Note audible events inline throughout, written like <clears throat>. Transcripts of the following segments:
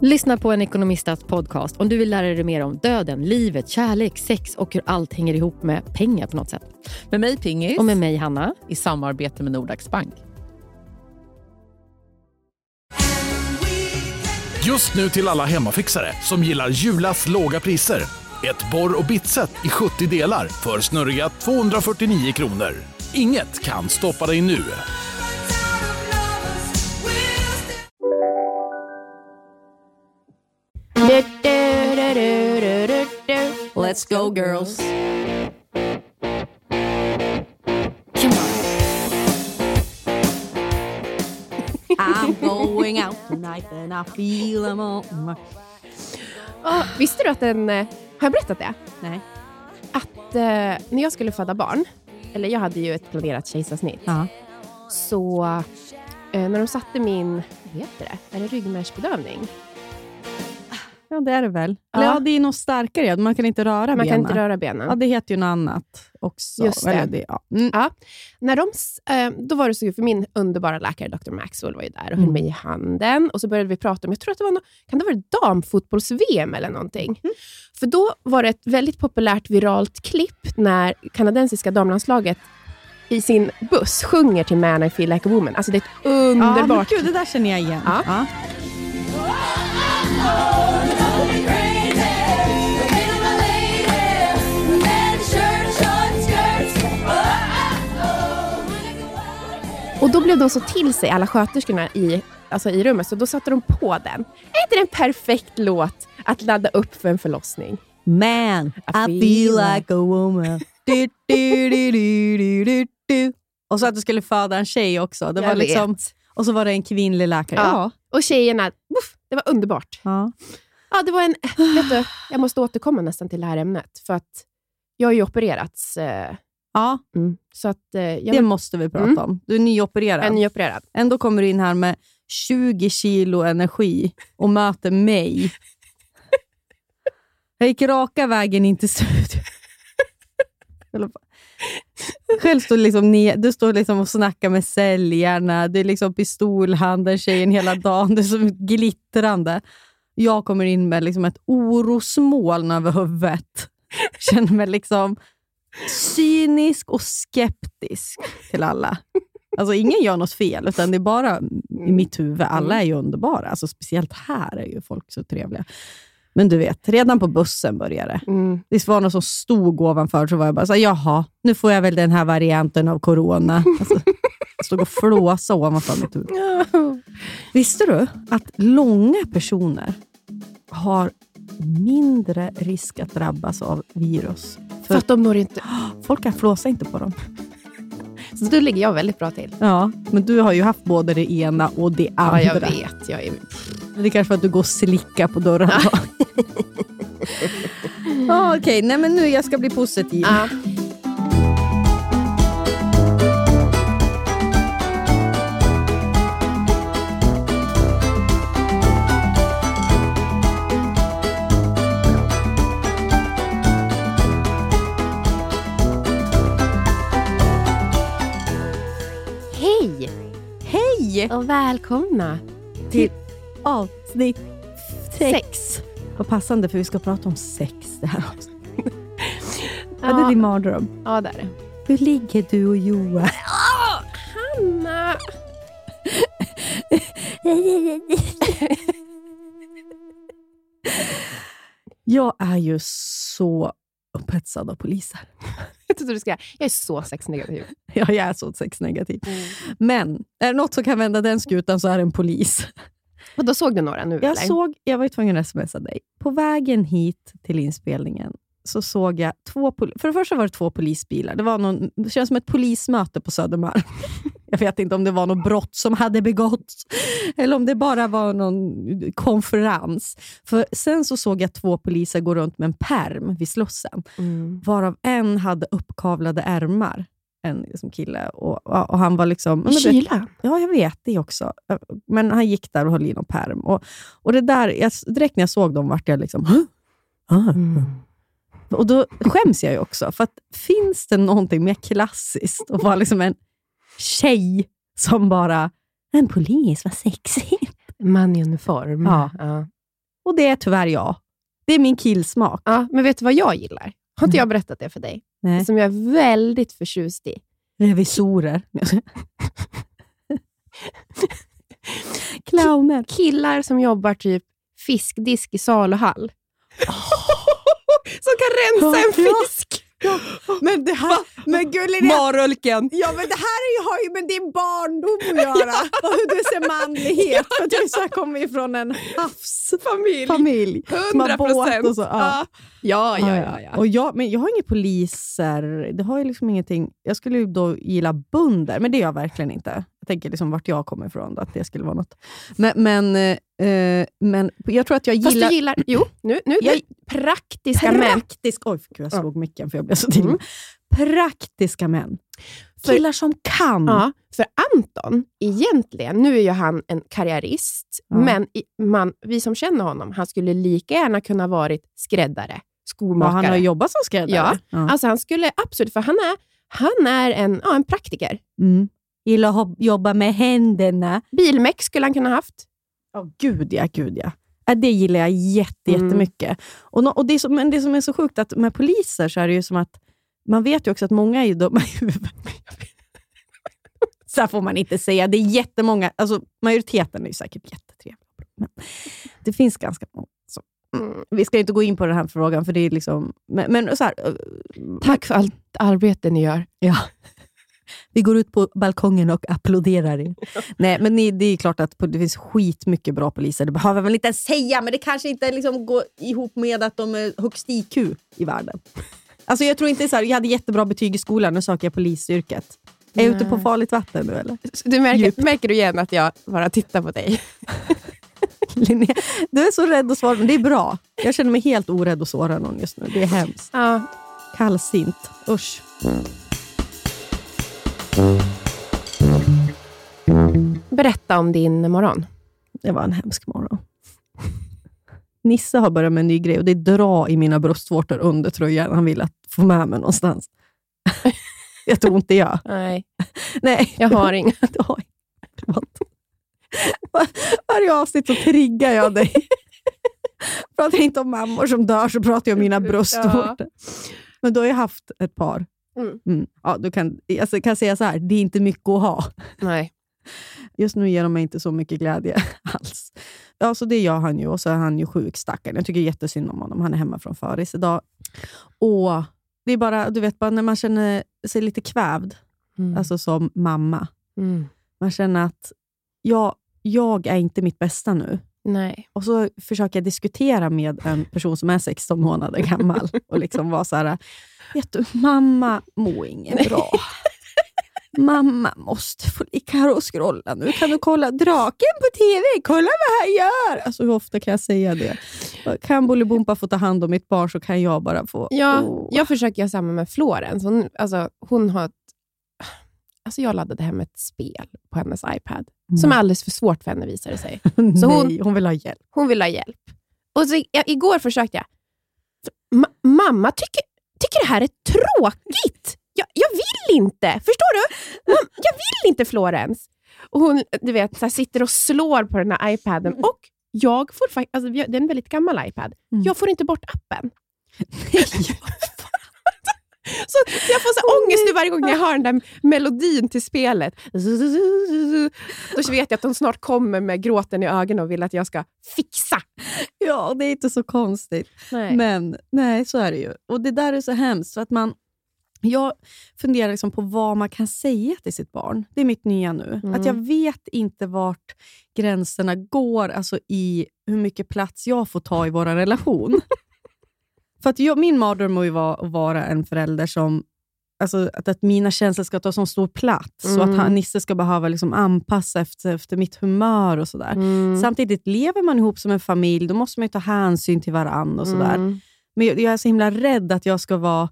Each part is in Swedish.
Lyssna på en ekonomistats podcast om du vill lära dig mer om döden, livet, kärlek, sex och hur allt hänger ihop med pengar på något sätt. Med mig Pingis. Och med mig Hanna. I samarbete med Nordax Bank. Just nu till alla hemmafixare som gillar Julas låga priser. Ett borr och bitset i 70 delar för snurriga 249 kronor. Inget kan stoppa dig nu. Let's go girls. I'm going out tonight and I feel I'm on Ah, visste du att en... eh, Har jag berättat det? Nej. Att eh, när jag skulle föda barn, eller jag hade ju ett planerat kejsarsnitt, Ja. så eh, när de satte min, vad heter det, är det ryggmärgsbedövning? Ja, det är det väl. Ja. Ja, det är nog starkare. Man kan inte röra Man benen. kan inte röra benen. Ja, det heter ju något annat också. Just det. Eller ja. Mm. Ja. När de, eh, då var det så, för min underbara läkare Dr. Maxwell var ju där och höll Mm. mig i handen. Och så började vi prata om, jag tror att det var, no, kan det varit damfotbolls-VM eller någonting? Mm. För då var det ett väldigt populärt viralt klipp när kanadensiska damlandslaget i sin buss sjunger till Man I feel like a woman. Alltså det är ett Ja, men underbart... gud, det där känner jag igen. Ja. Ja. Och då blev de så till sig, alla sköterskorna i, alltså i rummet, så då satte de på den. Är inte det en perfekt låt att ladda upp för en förlossning? Man, I feel like a woman. Du, du, du, du, du, du. Och så att du skulle föda en tjej också. Det var Jag liksom, vet. och så var det en kvinnlig läkare. Ja. Ja. Och tjejerna, uff, det var underbart. Ja. Ja, det var en, vet du, jag måste återkomma nästan till det här ämnet, för att jag har ju opererats. Eh, ja, mm, så att eh, jag det måste vi prata Mm. om. Du är nyopererad. är nyopererad. Ändå kommer du in här med 20 kilo energi och möter mig. <laughs> Jag gick raka vägen in till studion. <laughs> Själv står liksom ner, du står liksom och snackar med säljarna, det är liksom pistolhanden tjejen hela dagen, det är som glittrande. Jag kommer in med liksom ett orosmoln över huvudet. Känner mig liksom cynisk och skeptisk till alla. Alltså ingen gör något fel, utan det är bara i mitt huvud. Alla är ju underbara. Alltså, speciellt här är ju folk så trevliga. Men du vet, redan på bussen började det. Mm. Det var någon som stod ovanför, så var jag bara så här, jaha, nu får jag väl den här varianten av corona. Alltså, jag stod och flåsade ovanför mitt huvud. Visste du att långa personer har mindre risk att drabbas av virus? För att de når inte... Folk kan flåsa inte på dem. Så då ligger jag väldigt bra till. Ja, men du har ju haft både det ena och det andra. Ja, jag vet. Jag är... Det är kanske för att du går och slickar på dörrarna. <laughs> Ja, Okej, nej men nu jag ska bli positiv. Ja. Hej och välkomna till avsnitt sex. Vad passande, för vi ska prata om sex det här avsnittet. <laughs> Ja. det är din mardröm. ja, det är det. Hur ligger du och Joa? <laughs> Hanna! Jag är ju så upphetsad av poliser. Jag trodde du ska... Jag är så sexnegativ. <laughs> Ja, jag är så sexnegativ. Men är det något som kan vända den skutan så är det en polis. <laughs> Och då såg du några nu, Jag eller? såg, jag var ju tvungen att smsa dig. På vägen hit till inspelningen så såg jag två... För det första var det två polisbilar. Det, var någon, det känns som ett polismöte på Södermalm. <laughs> Jag vet inte om det var något brott som hade begåtts eller om det bara var någon konferens. För Sen så såg jag två poliser gå runt med en perm vid Slussen, Mm. varav en hade uppkavlade ärmar. En liksom kille. Och, och han var liksom... du- Kyla? Ja, jag vet det också. Men han gick där och höll i någon pärm. Och, och det där, jag, direkt när jag såg dem vart jag liksom... "Hå? Ah. Mm. Och då skäms jag ju också. För att finns det någonting mer klassiskt att vara liksom en tjej som bara... En polis, vad sexigt. Man i uniform. Ja. ja. Och det är tyvärr jag. Det är min killsmak. Ja, men vet du vad jag gillar? Har inte jag berättat det för dig? Nej. Som jag är väldigt förtjust i. Revisorer. <laughs> Clowner. Killar som jobbar typ fiskdisk i saluhall. <laughs> som kan rensa en Ja. Men det här... Men gullig Marulken. Ja, men det här är ju, har ju med din barndom att göra. <laughs> Och hur du ser manlighet. För jag så kommer ju från en havsfamilj. Familj, som har 100 båt och så. Ja. Ja, ja, ja. ja, Och jag, men jag har inga poliser. Det har ju liksom ingenting. Jag skulle ju då gilla bunder, men det gör jag verkligen inte. Jag tänker liksom vart jag kommer ifrån, att det skulle vara något. Men, men, eh, men jag tror att jag Fast gillar... du gillar... Jo, nu, nu, Jag- praktiska män. Praktisk, oj, gud, jag Ja. slog micken för jag blev så till. Mm. Praktiska män. Killar som kan. Ja, för Anton, egentligen, nu är ju han en karriärist, Ja. men i, man, vi som känner honom, han skulle lika gärna kunna varit skräddare, Ja, skomakare. han har jobbat som skräddare. Ja. Alltså han skulle absolut, för han är, han är en, ja, en praktiker. Mm. Gillar att jobba med händerna. Bilmek skulle han kunna haft. Ja, gud ja. Gud ja. Ja, Det gillar jag jätte, Mm. jättemycket. Och, nå- och det, som, men det som är så sjukt att med poliser så är det ju som att man vet ju också att många är ju huvudet. <laughs> Så här får man inte säga. Det är jättemånga, alltså majoriteten är ju säkert jättetrevliga. Men det finns ganska många. Så. Mm. Vi ska inte gå in på den här frågan, för det är liksom... Men, men så här, Tack för allt arbete ni gör. Ja. Vi går ut på balkongen och applåderar er. Nej, men ni, det är klart att det finns skitmycket bra poliser. Det behöver man inte ens säga, men det kanske inte liksom går ihop med att de är högst IQ i världen. Alltså jag tror inte så här, jag hade jättebra betyg i skolan, nu söker jag polisyrket. Är jag ute på farligt vatten nu eller? Du märker, märker du igen att jag bara tittar på dig? <laughs> Linnea, du är så rädd att svara, men det är bra. Jag känner mig helt orädd att såra någon just nu. Det är hemskt. Ja. Kallsint. Usch. Berätta om din morgon. Det var en hemsk morgon. Nisse har börjat med en ny grej och det är dra i mina bröstvårtor under tröjan. Han vill att få med mig någonstans. <laughs> jag tror inte jag. Nej, <laughs> Nej, jag har inga. <laughs> Var- Varje avsnitt så triggar jag dig. pratar jag inte om mammor som dör, så pratar jag om mina bröstvårtor. Men du har ju haft ett par. Mm. Mm. Ja, du kan, alltså, kan säga så här, det är inte mycket att ha. Nej. <laughs> Just nu ger de mig inte så mycket glädje <laughs> alls. Ja, så det gör han ju och så är han ju sjuk stackaren. Jag tycker jättesynd om honom. Han är hemma från föris idag. Och det är bara, du vet, bara när man känner sig lite kvävd, Mm. alltså som mamma. Mm. Man känner att jag, jag är inte mitt bästa nu. Nej. Och så försöker jag diskutera med en person som är 16 månader gammal <laughs> och liksom vara så här, vet du, mamma mår inget bra. Mamma måste få ligga och scrolla nu. Kan du kolla draken på TV? Kolla vad han gör! Alltså hur ofta kan jag säga det? Kan Bolibompa få ta hand om mitt barn så kan jag bara få... Ja, Oh. jag försöker göra samma med Florens. Hon, alltså, hon har alltså jag laddade hem ett spel på hennes iPad som är alldeles för svårt för henne, visar det sig. <laughs> Nej, så hon... hon- vill ha hjälp. Hon vill ha hjälp. Och så, jag, igår försökte jag. Ma- mamma tycker, tycker det här är tråkigt. Jag, jag vill inte. Förstår du? Mam, jag vill inte Florens. Och hon du vet, så sitter och slår på den här iPaden. Och jag får faktiskt, alltså, det är en väldigt gammal iPad. Mm. Jag får inte bort appen. <laughs> <laughs> Så, så jag får så här ångest nu varje gång jag hör den där melodin till spelet. Då vet jag att de snart kommer med gråten i ögonen och vill att jag ska fixa. Ja, det är inte så konstigt. Nej. Men nej, så är det ju. Och det där är så hemskt. För att man, jag funderar liksom på vad man kan säga till sitt barn. Det är mitt nya nu. Mm. Att jag vet inte vart gränserna går alltså i hur mycket plats jag får ta i vår relation. <laughs> För att jag, min mardröm ju vara att vara en förälder som Alltså att, att mina känslor ska ta så stor plats och att Mm. han, Nisse ska behöva liksom anpassa efter, efter mitt humör och sådär. Mm. Samtidigt, lever man ihop som en familj, då måste man ju ta hänsyn till varandra och sådär. Mm. Men jag, jag är så himla rädd att jag ska vara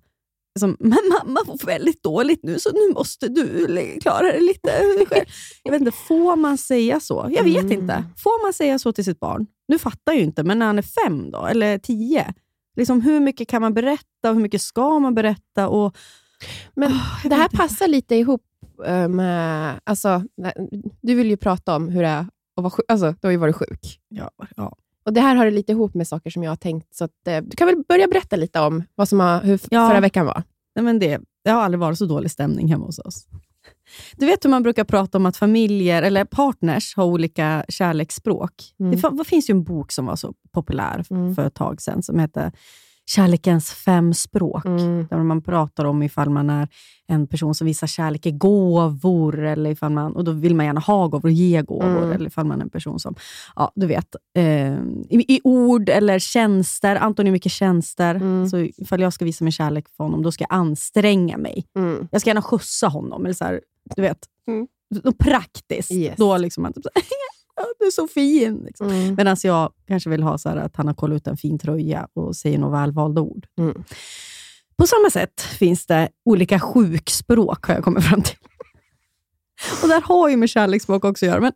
som, men mamma får väldigt dåligt nu, så nu måste du klara det lite själv. Jag vet inte, får man säga så? Jag vet Mm. inte. Får man säga så till sitt barn? Nu fattar jag ju inte, men när han är fem då, eller tio, liksom, hur mycket kan man berätta och hur mycket ska man berätta? Och, Men jag det här inte. passar lite ihop eh, med... Alltså, du vill ju prata om hur det är att vara sjuk. Alltså, du har ju varit sjuk. ja, ja. Och Det här har lite ihop med saker som jag har tänkt, så att, eh, du kan väl börja berätta lite om vad som har, hur Ja. förra veckan var. Nej, men det, det har aldrig varit så dålig stämning hemma hos oss. Du vet hur man brukar prata om att familjer eller partners har olika kärleksspråk. Mm. Det, det finns ju en bok som var så populär Mm. för ett tag sedan som heter Kärlekens fem språk. Mm. Där man pratar om ifall man är en person som visar kärlek i gåvor, eller ifall man, och då vill man gärna ha gåvor och ge gåvor, Mm. eller ifall man är en person som, ja du vet, eh, i, i ord eller tjänster. Anton är mycket tjänster, Mm. så ifall jag ska visa min kärlek för honom, då ska jag anstränga mig. Mm. Jag ska gärna skjutsa honom, eller så här, du vet, Mm. praktiskt. Yes. Då liksom man typ så här, "Ja, du är så fin. Liksom. Mm. Medan jag kanske vill ha så att han har kollat ut en fin tröja och säger några välvalda ord. Mm. På samma sätt finns det olika sjukspråk, har jag kommit fram till. <laughs> Och där har ju med kärleksspråk också att göra. Men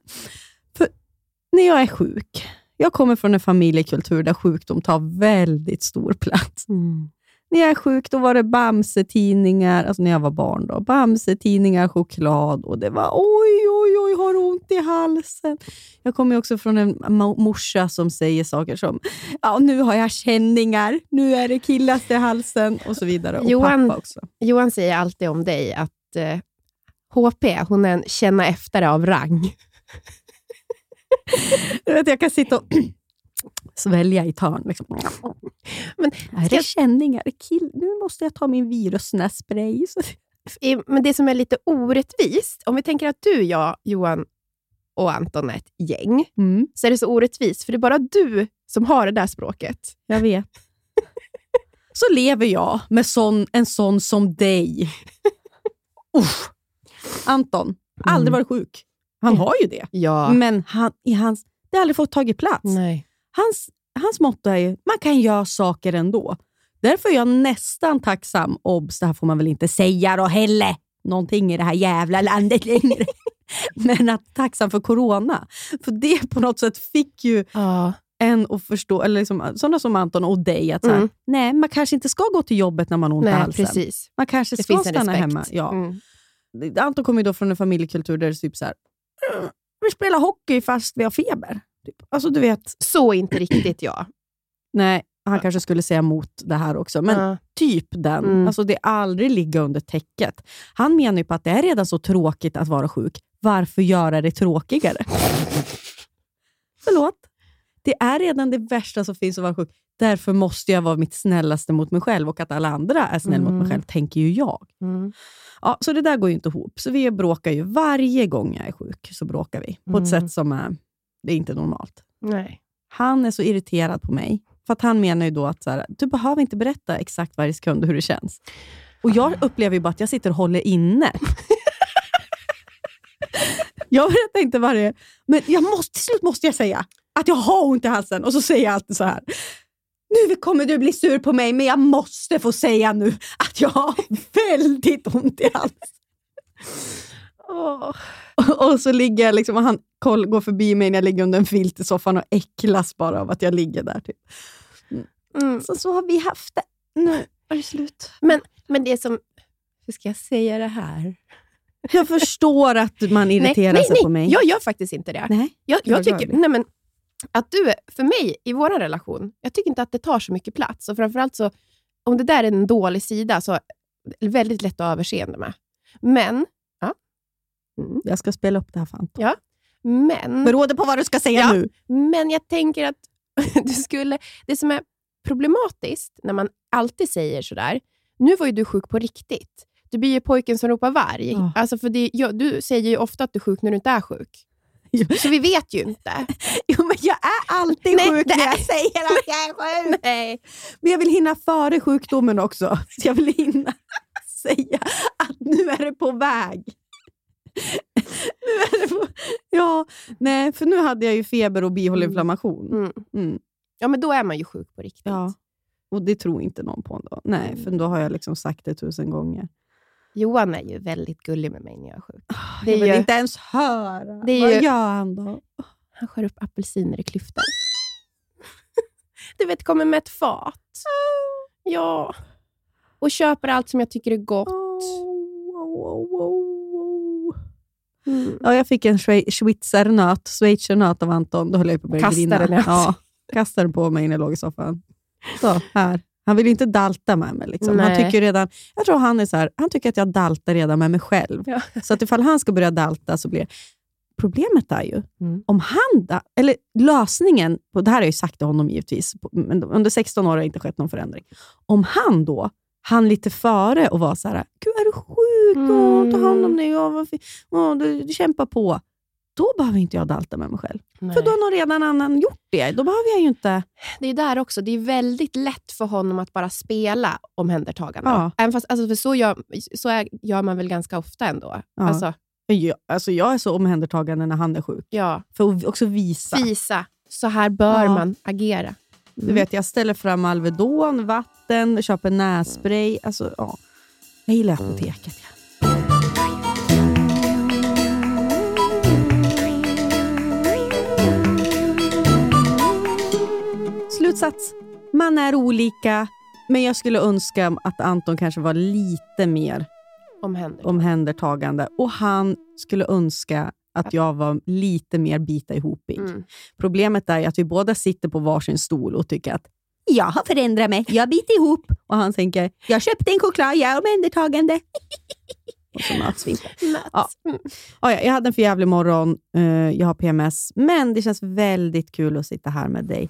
när jag är sjuk, jag kommer från en familjekultur där sjukdom tar väldigt stor plats. Mm. När jag är sjuk då var det Bamse-tidningar, alltså när jag var barn. då. Bamse-tidningar, choklad och det var oj, oj, oj, har ont i halsen. Jag kommer också från en mo- morsa som säger saker som ja, nu har jag känningar, nu är det killas i halsen och så vidare. Och Johan- pappa också. Johan säger alltid om dig att eh, HP, hon är en känna efter av rang. Du vet, jag kan sitta och svälja i törn. Liksom. Men <laughs> är det känningar? Kill, nu måste jag ta min virusnässpray. <laughs> I- Men det som är lite orättvist, om vi tänker att du, jag, Johan och Anton är ett gäng, Mm, så är det så orättvist, för det är bara du som har det där språket. jag vet. <laughs> Så lever jag med sån, en sån som dig. Uff. Anton, aldrig Mm. varit sjuk. Han har ju det. Ja. Men han, i hans, det har aldrig fått tagit plats. Nej. Hans, hans motto är ju, man kan göra saker ändå. Därför är jag nästan tacksam, obs, det här får man väl inte säga då heller, någonting i det här jävla landet längre. <laughs> Men att tacksam för corona. För det på något sätt fick ju Ja. en att förstå, eller liksom, sådana som Anton och dig, att så här, Mm. nej, man kanske inte ska gå till jobbet när man har ont i halsen. precis. Man kanske Det ska stanna respekt. hemma. Ja. Mm. Anton kommer ju då från en familjekultur där det är typ så här, "Mm, vi spelar hockey fast vi har feber. Typ. Alltså du vet, Så inte riktigt jag. nej, han kanske skulle säga emot det här också, men Ja. typ den. Mm. Alltså det är aldrig ligga under täcket. Han menar ju på att det är redan så tråkigt att vara sjuk. Varför göra det tråkigare? <laughs> Förlåt. Det är redan det värsta som finns att vara sjuk. Därför måste jag vara mitt snällaste mot mig själv och att alla andra är snäll mot mig Mm. själv, tänker ju jag. Mm. Ja, så det där går ju inte ihop. Så vi bråkar ju varje gång jag är sjuk. så bråkar vi På ett Mm. sätt som är, det är inte normalt. Nej. Han är så irriterad på mig. För att han menar ju då att så här, du behöver inte berätta exakt varje sekund hur det känns. Och jag upplever ju bara att jag sitter och håller inne. jag berättar inte varje... Men jag måste, till slut måste jag säga att jag har ont i halsen. Och så säger jag alltid så här. Nu kommer du bli sur på mig, men jag måste få säga nu att jag har väldigt ont i halsen. Åh. Och, så ligger jag liksom, och han koll, går förbi mig när jag ligger under en filt i soffan och äcklas bara av att jag ligger där. Typ. Mm. Så, så har vi haft det. Nu är det slut. Men det som... Hur ska jag säga det här? Jag förstår att man irriterar nej, sig nej, på mig. Jag gör faktiskt inte det. Nej. Jag, jag tycker, nej men, att du, för mig, i vår relation, jag tycker inte att det tar så mycket plats. Och framförallt så, om det där är en dålig sida, så är det väldigt lätt att ha överseende med. Men. Mm. Jag ska spela upp det här för Anton. Men, Beroende på vad du ska säga Ja. nu. men jag tänker att <laughs> du skulle... Det som är problematiskt när man alltid säger sådär, nu var ju du sjuk på riktigt. Du blir ju pojken som ropar varg. Ja. Alltså för det, ja, du säger ju ofta att du är sjuk när du inte är sjuk. Ja. Så vi vet ju inte. <laughs> Jo, men jag är alltid Nej, sjuk när jag säger att jag är <laughs> sjuk. Nej. Men jag vill hinna före sjukdomen också. Så jag vill hinna säga att nu är det på väg. nu är det på... <laughs> Ja, nej, för nu hade jag ju feber och bihåleinflammation. Mm. Mm. Ja, men då är man ju sjuk på riktigt. Ja. Och det tror inte någon på ändå. Nej, för då har jag liksom sagt det tusen gånger. Johan är ju väldigt gullig med mig när jag är sjuk. Det jag är vill ju- inte ens höra. det Vad ju- gör han då? Han skär upp apelsiner i klyftor. <laughs> du vet, kommer med ett fat. Ja. Och köper allt som jag tycker är gott. Oh. Mm. Ja, jag fick en schwe- schweizernöt, schweizernöt av Anton. Då höll jag på att börja grina. den Ja. Kastade den på mig när jag låg i soffan. Så, här. Han vill inte dalta med mig. Liksom. Han, tycker redan, jag tror han är så här, han tycker att jag daltar redan med mig själv. Ja. Så att ifall han ska börja dalta så blir Problemet är ju, Mm. om han, da- eller lösningen, på, det här har jag ju sagt till honom givetvis, men under 16 år har det inte skett någon förändring. Om han då han lite före och var så här, Gud, är du sjuk? Åh, ta hand om dig. Åh, vad åh, du, du kämpar på. Då behöver inte jag dalta med mig själv. För då har någon redan annan gjort det. Då behöver jag ju inte... Det är där också. Det är väldigt lätt för honom att bara spela omhändertagande. Ja. Även fast, alltså, för så, gör, så är, gör man väl ganska ofta ändå. Ja. Alltså, Jag, alltså jag är så omhändertagande när han är sjuk. ja, För att också visa. visa. Så här bör Ja. man agera. Du vet, jag ställer fram Alvedon, vatten, köper nässpray. Alltså, ja. Jag gillar apoteket. Ja. Slutsats. Man är olika, men jag skulle önska att Anton kanske var lite mer Omhändertagande. omhändertagande och han skulle önska att jag var lite mer bita ihopig. Mm. Problemet är att vi båda sitter på varsin stol och tycker att jag har förändrat mig, jag biter ihop. Och han tänker, jag köpte en choklad, jag är omhändertagande. <laughs> och så möts vi. Ja. Mm. Ja, ja, jag hade en förjävlig morgon, eh, jag har PMS, men det känns väldigt kul att sitta här med dig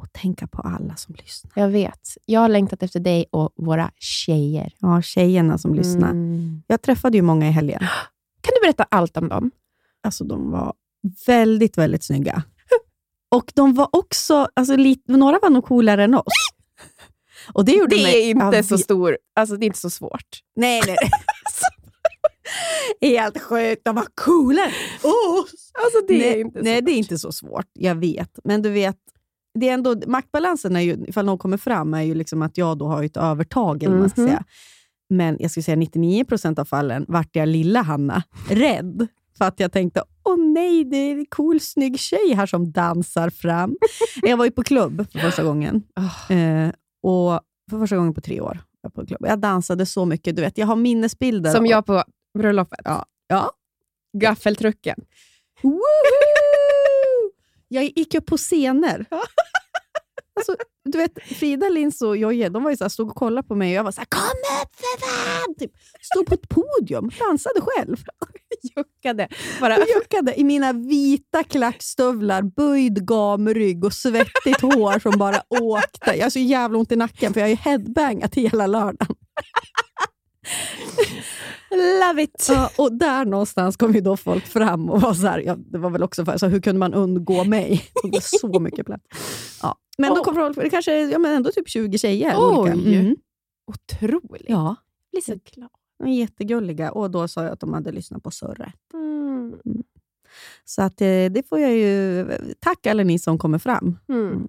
och tänka på alla som lyssnar. Jag vet. Jag har längtat efter dig och våra tjejer. Ja, tjejerna som lyssnar. Mm. Jag träffade ju många i helgen. <gasps> Kan du berätta allt om dem? Alltså, de var väldigt, väldigt snygga. <laughs> Och de var också, alltså, lite, några var nog coolare än oss. <laughs> Och det gjorde Det mig, är inte Ja, så stor, alltså det är inte så svårt. Nej, nej. <laughs> Helt sjukt, de var coolare. Oh. Alltså det nej, är inte nej, svårt. det är inte så svårt. Jag vet. Men du vet, det är ändå, maktbalansen, är ju, ifall någon kommer fram, är ju liksom att jag då har ett övertag. Eller ska Mhm. säga. Men jag skulle säga 99% av fallen vart jag lilla Hanna rädd. För att jag tänkte, åh nej, det är en cool, snygg tjej här som dansar fram. <laughs> jag var ju på klubb för första gången. Ah. Eh, och för första gången på tre år. Jag, på klubb. jag dansade så mycket. Du vet, jag har minnesbilder. Som jag på bröllopet. Ja. ja. Gaffeltrucken. Jag gick upp på scener. <laughs> Alltså, du vet, Frida, Lins och Jojje, de var ju så här, stod och kollade på mig och jag var så här, kom upp för fan! Typ, stod på ett podium, dansade själv. <laughs> Juckade. Bara, juckade i mina vita klackstövlar, böjd gamrygg och svettigt hår som bara åkte. Jag har så jävla ont i nacken för jag har ju headbangat hela lördagen. <laughs> love it! Ja, och där någonstans kom ju då folk fram och var så här, ja, det var väl också för, så hur kunde man undgå mig? Det var så <laughs> mycket plats. Ja. Men då kom folk, det kanske ja, men ändå typ 20 tjejer. olika. Oj. Mm. Otroligt. Ja, blir så glad. de är jättegulliga. Och då sa jag att de hade lyssnat på Sörre. Mm. Så att, eh, det får jag ju... Tack alla ni som kommer fram. Mm.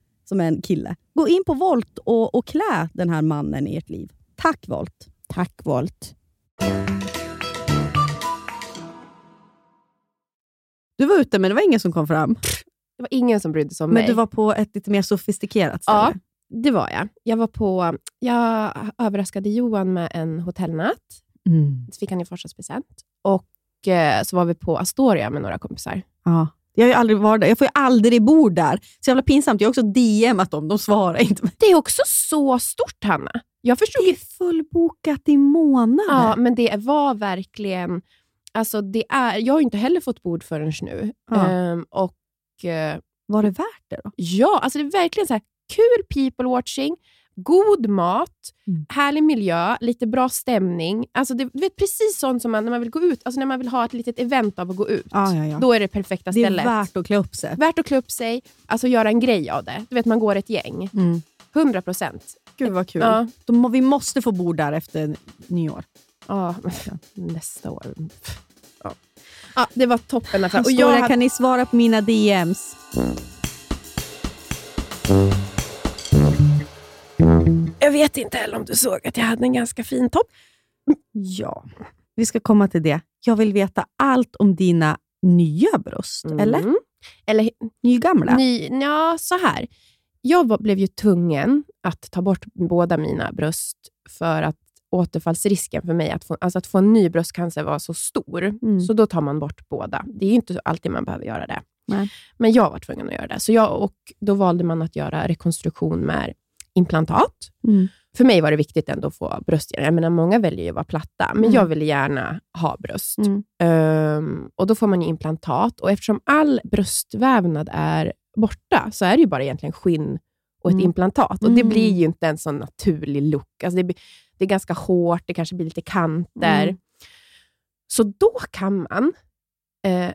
som är en kille. Gå in på Volt och, och klä den här mannen i ert liv. Tack Volt! Tack Volt. Du var ute men det var ingen som kom fram. Det var ingen som brydde sig om Men mig. du var på ett lite mer sofistikerat ställe. Ja, det var jag. Jag var på... Jag överraskade Johan med en hotellnatt. Mm. Så fick han i födelsedagspresent. Och eh, så var vi på Astoria med några kompisar. Ja. Jag har ju aldrig varit där. Jag får ju aldrig bo där. Så jävla pinsamt. Jag har också DMat dem. De svarar inte. Det är också så stort, Hanna. Jag förstod Det är fullbokat i månader. Ja, men det var verkligen... Alltså det är, jag har ju inte heller fått bord förrän nu. Ja. Ehm, och eh, Var det värt det då? ja, alltså det är verkligen så här kul people watching, god mat, Mm. härlig miljö, lite bra stämning. Alltså det, du vet precis sånt som man när man vill gå ut, alltså när man vill ha ett litet event av att gå ut. Ja, ja, ja. Då är det perfekta det är stället. värt att klä upp sig. Värt att klä upp sig, alltså göra en grej av det. Du vet, man går ett gäng. Mm. 100 procent. Gud vad kul. Ja. De vi måste få bo där efter nyår. Ja, <laughs> nästa år. Ja. Ja, det var toppen. affär. Och jag Kan ni svara på mina DMs? Jag vet inte heller om du såg att jag hade en ganska fin topp. Ja. Vi ska komma till det. Jag vill veta allt om dina nya bröst. Eller? Mm. Eller Nygamla? ny, ja, så här. Jag var, blev ju tvungen att ta bort båda mina bröst för att återfallsrisken för mig att få, alltså att få en ny bröstcancer var så stor. Mm. Så då tar man bort båda. Det är inte alltid man behöver göra det. Nej. Men jag var tvungen att göra det. Så jag, och då valde man att göra rekonstruktion med implantat. Mm. För mig var det viktigt ändå att få bröst. Jag menar, många väljer ju att vara platta, men Mm. jag ville gärna ha bröst. Mm. Ehm, och Då får man ju implantat och eftersom all bröstvävnad är borta så är det ju bara egentligen skinn och ett Mm. implantat. Och Det Mm. blir ju inte en sån naturlig look. Alltså det, det är ganska hårt, det kanske blir lite kanter. Mm. Så då kan man eh,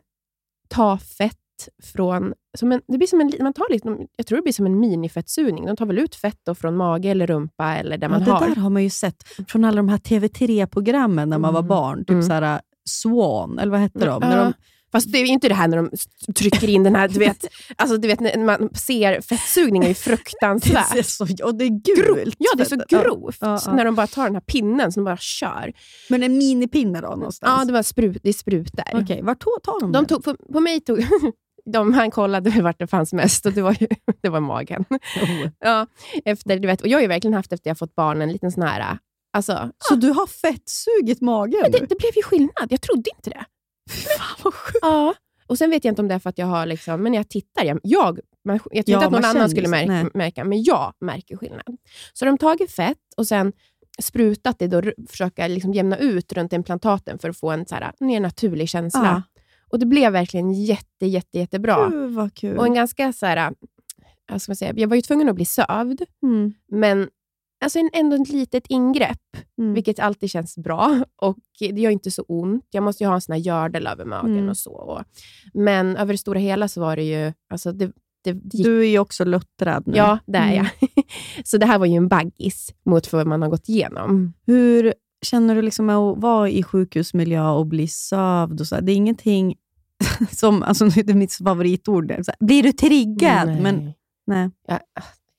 ta fett från... Som en, det blir som en, man tar liksom, jag tror det blir som en minifettsugning. De tar väl ut fett då från mage eller rumpa eller där Ja, man det har. där har man ju sett från alla de här TV3-programmen när man var Mm. barn. Typ Mm. så här, Swan, eller vad hette de? När Ja. de Fast det är inte det här när de trycker in den här, du vet, <laughs> alltså, du vet när man ser fettsugning är ju <laughs> det fruktansvärt. så, och det är gult. Ja, det är så grovt. Ja, ja. När de bara tar den här pinnen som de bara kör. Men en minipinne då någonstans? Ja, det var sprut, det är sprutor. Okej, vart tog, tar de, De den? tog, på, på mig tog... <laughs> De, han kollade vart det fanns mest och det var, ju, <laughs> det var magen. Oh. Ja, efter, du vet, och jag har ju verkligen haft efter jag fått barn en liten sån här... Alltså, Så du har fettsugit magen? men det, det blev ju skillnad. Jag trodde inte det. Fan vad sjukt. Ja. Och Sen vet jag inte om det är för att jag har... Liksom, men när jag tittar, jag, jag, man, jag tror Ja, inte att någon annan skulle märka, märka, men jag märker skillnad. Så de har tagit fett och sen sprutat det, r- försöka liksom jämna ut runt implantaten för att få en så här, mer naturlig känsla. Och Det blev verkligen jätte, jätte, jättebra. Gud vad kul. Och en ganska så här, jag, ska säga, jag var ju tvungen att bli sövd, mm. men alltså en, ändå ett litet ingrepp, Mm. vilket alltid känns bra. <laughs> Och Det gör inte så ont. Jag måste ju ha en sån här gördel över magen Mm. och så. Och, men över det stora hela så var det ju... Alltså det, det, det gick, Du är ju också luttrad nu. ja, det är Mm. jag. <laughs> så det här var ju en baggis mot vad man har gått igenom. Hur känner du liksom med att vara i sjukhusmiljö och bli sövd? Och så? Det är ingenting <laughs> som, alltså nu är det mitt favoritord, så blir du triggad? Nej. Men, nej. Jag,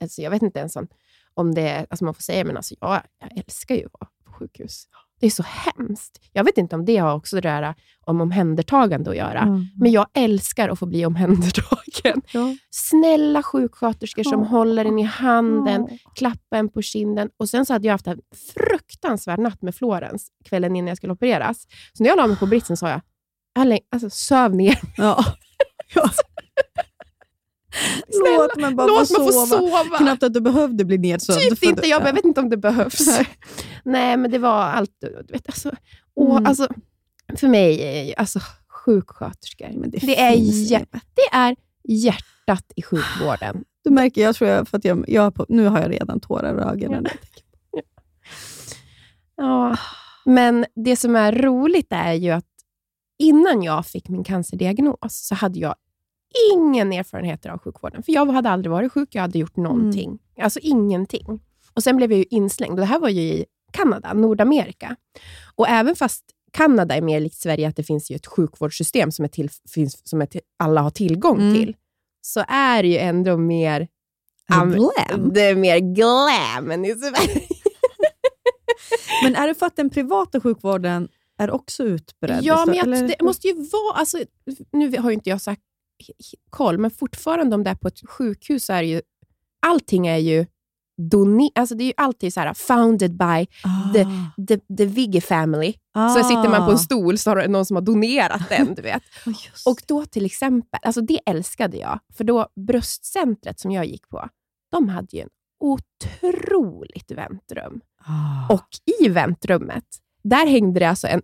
alltså jag vet inte ens om, om det alltså man får säga, men alltså jag, jag älskar ju att vara på sjukhus. Det är så hemskt. Jag vet inte om det har också det där om omhändertagande att göra. Mm. Men jag älskar att få bli omhändertagen. Ja. Snälla sjuksköterskor som Ja. håller en i handen, Ja. klappa en på kinden. Och Sen så hade jag haft en fruktansvärd natt med Florens kvällen innan jag skulle opereras. Så när jag la mig på britsen sa jag, "Ärlig, alltså, söv ner. Ja. <laughs> Ja. Låt mig bara Låt få mig få sova. sova. Knappt att du behövde bli nedsövd. Typ inte, jag, jag vet inte om det behövs. Nej. <laughs> Nej, men det var allt. Du vet, alltså, åh, Mm. alltså, för mig, alltså, sjuksköterskor, Men det, det är, inget. det är hjärtat i sjukvården. <sighs> Du märker, jag tror jag, för att jag, jag på, nu har jag redan tårar i ögonen. <laughs> Ja. Men det som är roligt är ju att innan jag fick min cancerdiagnos så hade jag ingen erfarenhet av sjukvården. För jag hade aldrig varit sjuk, jag hade gjort någonting. Alltså ingenting. Och Sen blev jag ju inslängd. Och det här var ju i Kanada, Nordamerika. Och även fast Kanada är mer likt Sverige, att det finns ju ett sjukvårdssystem som, är till, finns, som är till, alla har tillgång Mm. till, så är det ju ändå mer Am- Glam. det är mer glam än i Sverige. <laughs> Men är det för att den privata sjukvården är också utbredd? Ja, men jag, det måste ju vara... Alltså, nu har ju inte jag sagt koll, men fortfarande om det är på ett sjukhus så är ju... Allting är ju doner, alltså det är ju alltid så här founded by the, Ah. the, the Vigge family. Ah. Så sitter man på en stol så har det någon som har donerat den, du vet. <laughs> Oh, Och då till exempel, alltså det älskade jag, för då bröstcentret som jag gick på, de hade ju en otroligt väntrum. Ah. Och i väntrummet, där hängde det alltså en,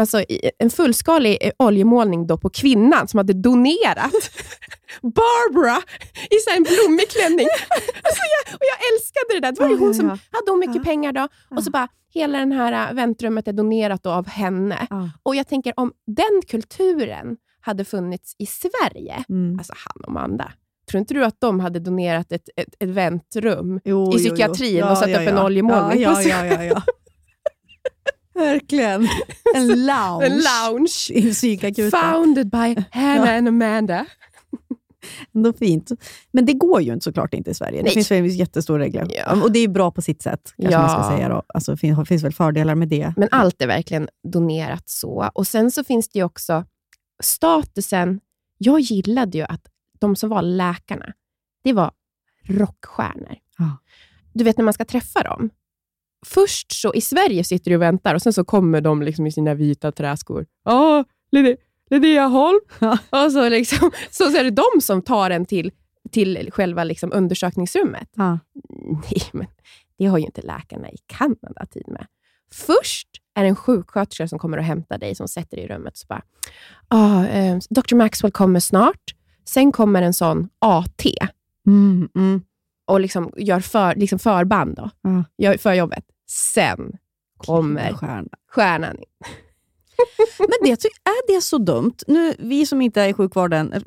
alltså en fullskalig oljemålning då på kvinnan som hade donerat <laughs> Barbara i så en blommig klänning. Alltså jag, och jag älskade det där. Det var ju Ja, hon ja, som ja. hade hon mycket Ja. pengar då. Och så bara, hela den här äh, väntrummet är donerat av henne. Ah. Och jag tänker om den kulturen hade funnits i Sverige, Mm. alltså han och Amanda, tror inte du att de hade donerat ett, ett, ett väntrum Jo, i jo, jo. psykiatrin och satt upp en oljemålning ja, ja, ja, ja, ja. Verkligen. <laughs> En lounge. En lounge. I psykakuten. Founded by Hannah and Amanda. <laughs> Ändå fint. Men det går ju inte såklart inte i Sverige. Det Nej. finns väl jättestora regler. Ja. Och det är bra på sitt sätt, kanske Ja. man ska säga. Då. Alltså, det finns, finns väl fördelar med det. Men allt är verkligen donerat så. Och Sen så finns det ju också statusen. Jag gillade ju att de som var läkarna, det var rockstjärnor. Ja. Du vet när man ska träffa dem. Först så i Sverige sitter du och väntar och sen så kommer de liksom i sina vita träskor. Ja, Linnea, Holm. Och så, liksom, så, så är det de som tar en till, till själva liksom undersökningsrummet. Ja. Nej, men det har ju inte läkarna i Kanada tid med. Först är det en sjuksköterska som kommer och hämtar dig, som sätter dig i rummet. Så bara, ah, eh, Dr. Maxwell kommer snart. Sen kommer en sån AT Mm, mm. Och liksom gör för, liksom förband då, Ja. gör för jobbet. Sen kommer Stjärna. stjärnan in. <laughs> Men det, är det så dumt? Nu, vi som inte är i sjukvården eh,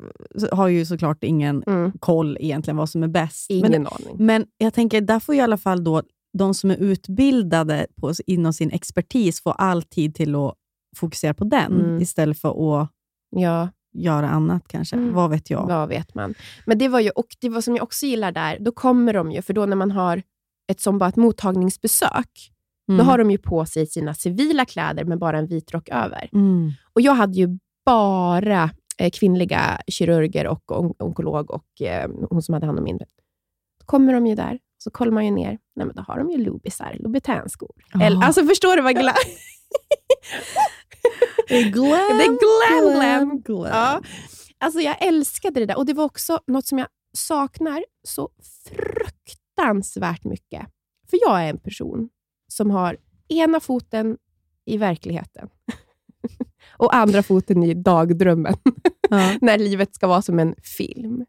har ju såklart ingen Mm. koll egentligen vad som är bäst. Ingen Men, aning. men jag tänker, där får i alla fall då de som är utbildade på, inom sin expertis få all tid till att fokusera på den, Mm. istället för att Ja, göra annat kanske. Mm. Vad vet jag? vad vet man. Men det var ju, och det var som jag också gillar där, då kommer de ju, för då när man har ett som bara ett mottagningsbesök, Mm. Då har de ju på sig sina civila kläder med bara en vit rock över. Mm. Och Jag hade ju bara eh, kvinnliga kirurger och on- onkolog och eh, hon som hade hand om min. Då kommer de ju där, så kollar man ju ner. Nej, men då har de ju Loubisar, Louboutin-skor. Eller, Alltså förstår du vad glam... <laughs> Det är glam, Det är glam, glam. glam. Ja. Alltså jag älskade det där. Och det var också något som jag saknar så fruktansvärt mycket. För jag är en person som har ena foten i verkligheten <laughs> och andra foten i dagdrömmen. <laughs> Ja. när livet ska vara som en film.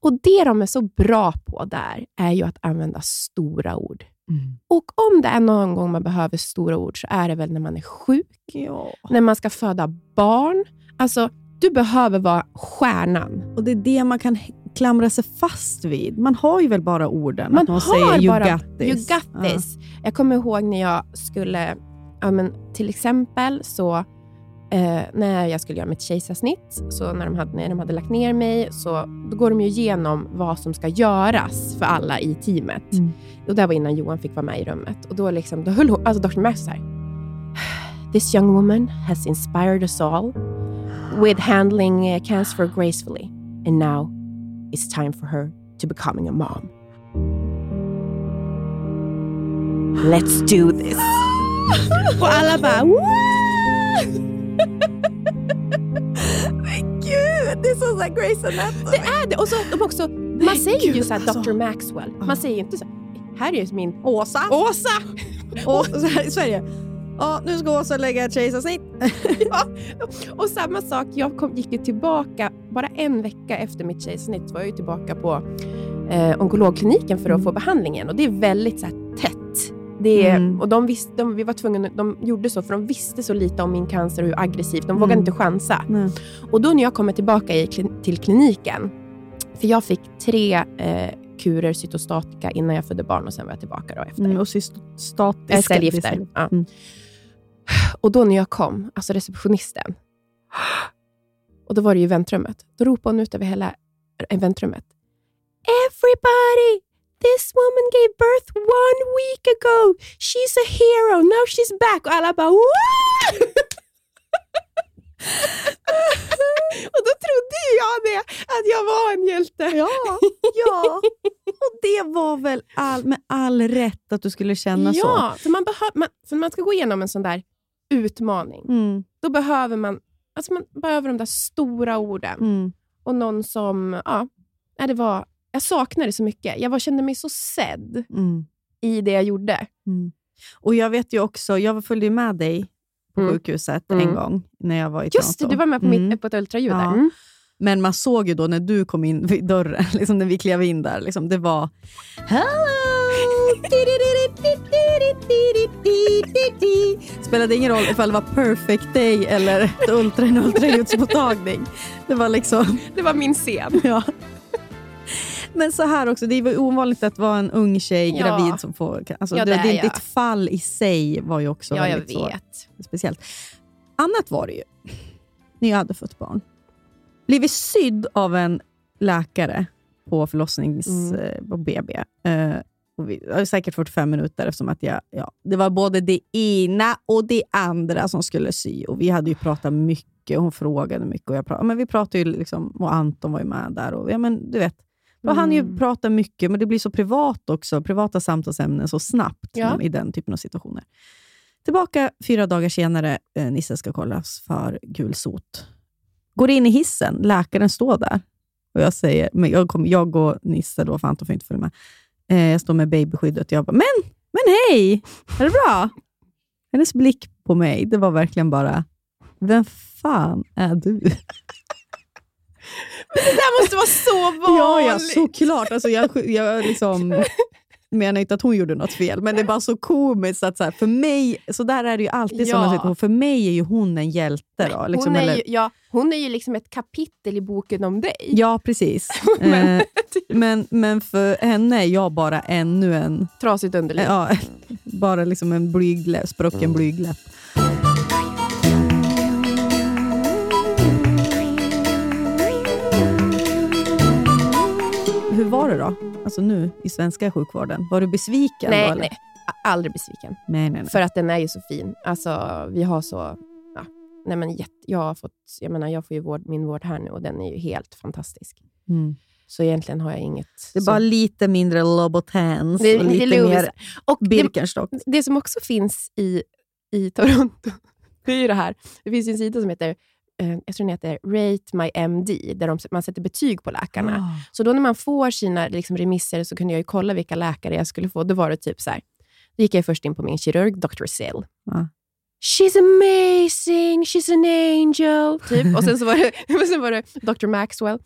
Och Det de är så bra på där är ju att använda stora ord. Mm. Och om det är någon gång man behöver stora ord så är det väl när man är sjuk, Ja. när man ska föda barn. Alltså, du behöver vara stjärnan. Och det är det man kan klamra sig fast vid. Man har ju väl bara orden. Man har säger you bara got this. You got this. Jag kommer ihåg när jag skulle, ja, men, till exempel så eh, när jag skulle göra mitt kejsarsnitt, så när de, hade, när de hade lagt ner mig, så då går de ju igenom vad som ska göras för alla i teamet. Mm. Och det var innan Johan fick vara med i rummet. Och då, liksom, då höll hon, alltså Dr. Max så här, This young woman has inspired us all with handling uh, cancer gracefully. And now it's time for her to becoming a mom. Let's do this! <laughs> Och alla bara <laughs> Men gud, det är som såhär Grey's Anatomy. Det är det! Och så de också, man säger ju gud, såhär alltså. Dr. Maxwell. Man säger ju inte så här är ju min Åsa. Åsa! <laughs> Och så här i Sverige. Ja, nu ska Åsa lägga ett kejsarsnitt. <laughs> Och samma sak, jag kom, gick ju tillbaka, bara en vecka efter mitt kejsarsnitt var jag ju tillbaka på eh, onkologkliniken för att få behandlingen. Och det är väldigt så här. Det Mm. och de, visste, de, vi var tvungna, de gjorde så för de visste så lite om min cancer och hur aggressiv. De vågade Mm. inte chansa. Nej. Och då när jag kommer tillbaka i, till kliniken, för jag fick tre eh, kurer cytostatika innan jag födde barn och sen var jag tillbaka då efter. Mm, och statiska. Eh, cellgifter. Ja. Mm. Och då när jag kom, alltså receptionisten, och då var det ju väntrummet. Då ropade hon ut över hela eh, väntrummet. Everybody! This woman gave birth one week ago. She's a hero. Now she's back. Och alla bara! <laughs> Och då trodde ju jag det, att jag var en hjälte. Ja, ja. <laughs> Och det var väl all, med all rätt att du skulle känna så. ja, för man, man, för när man ska gå igenom en sån där utmaning, Mm, då behöver man, alltså man behöver de där stora orden. mm. Och någon som, ja, det var, jag saknade det så mycket. Jag var, kände mig så sedd Mm. i det jag gjorde. Mm. Och jag vet ju också, jag följde med dig på Mm. sjukhuset Mm. en gång när jag var i Just det, du var med på, Mm. mitt, på ett ultraljud där. Ja. Mm. Men man såg ju då när du kom in vid dörren, <laughs> liksom när vi klev in där, liksom, det var Hello! <laughs> Spelade ingen roll ifall det var perfect day eller ultra, en ultraljudsmottagning. Det var liksom... Det var min scen. <laughs> Ja. Men så här också, det var ovanligt att vara en ung tjej Ja. gravid som får... Alltså, Ja, det, det är jag. ditt fall i sig var ju också Ja, jag väldigt så vet. speciellt. Annat var det ju när jag hade fått barn. Blivit sydd av en läkare på förlossnings... Mm. eh, på BB. Eh, och vi, säkert 45 minuter eftersom att jag, ja, det var både det ena och det andra som skulle sy. Och Vi hade ju pratat mycket och hon frågade mycket. Och jag pratade, men vi pratade ju liksom, och Anton var ju med där. Och, ja, men, du vet, då hann ju Mm. prata mycket, men det blir så privat också. Privata samtalsämnen så snabbt Ja. i den typen av situationer. Tillbaka fyra dagar senare, eh, Nisse ska kollas för gulsot. Går in i hissen, läkaren står där. Och jag säger, men jag, kom, jag och Nisse, då, för Anton får inte följa med. Eh, jag står med babyskyddet och jag bara, men, men hej! Är det bra? Hennes blick på mig, det var verkligen bara, vem fan är du? Det där måste vara så vanligt. Ja, ja, såklart. Alltså, jag, jag liksom menar inte att hon gjorde något fel, men det är bara så komiskt att så här, för mig, så där är det ju alltid Ja. situationer. För mig är ju hon en hjälte. Då, liksom, hon, är eller, ju, ja, hon är ju liksom ett kapitel i boken om dig. Ja, precis. <laughs> Men- eh, <laughs> men, men för henne är jag bara ännu en, Trasigt underliv. ja, <laughs> bara liksom en blygläpp, sprucken blygläpp. Det då? Alltså nu i svenska sjukvården. Var du besviken? nej, då, eller? nej. Aldrig besviken. nej, nej, nej. För att den är ju så fin. Alltså, vi har så... Ja, nej men jag, har fått, jag, menar, jag får ju vård, min vård här nu och den är ju helt fantastisk. Mm. Så egentligen har jag inget... Det är så- bara lite mindre Det är och lite Louis. mer och det, Birkenstock. det som också finns i, i Toronto, <laughs> det är ju det här. Det finns ju en sida som heter, jag tror den heter Rate My MD, där de, man sätter betyg på läkarna. Ah. Så då när man får sina liksom, remisser så kunde jag kolla vilka läkare jag skulle få. Då var det typ så här. Då gick jag först in på min kirurg, Dr. Sill. Ja. She's amazing, she's an angel. Typ. Och sen så var det, <laughs> sen var det Dr. Maxwell.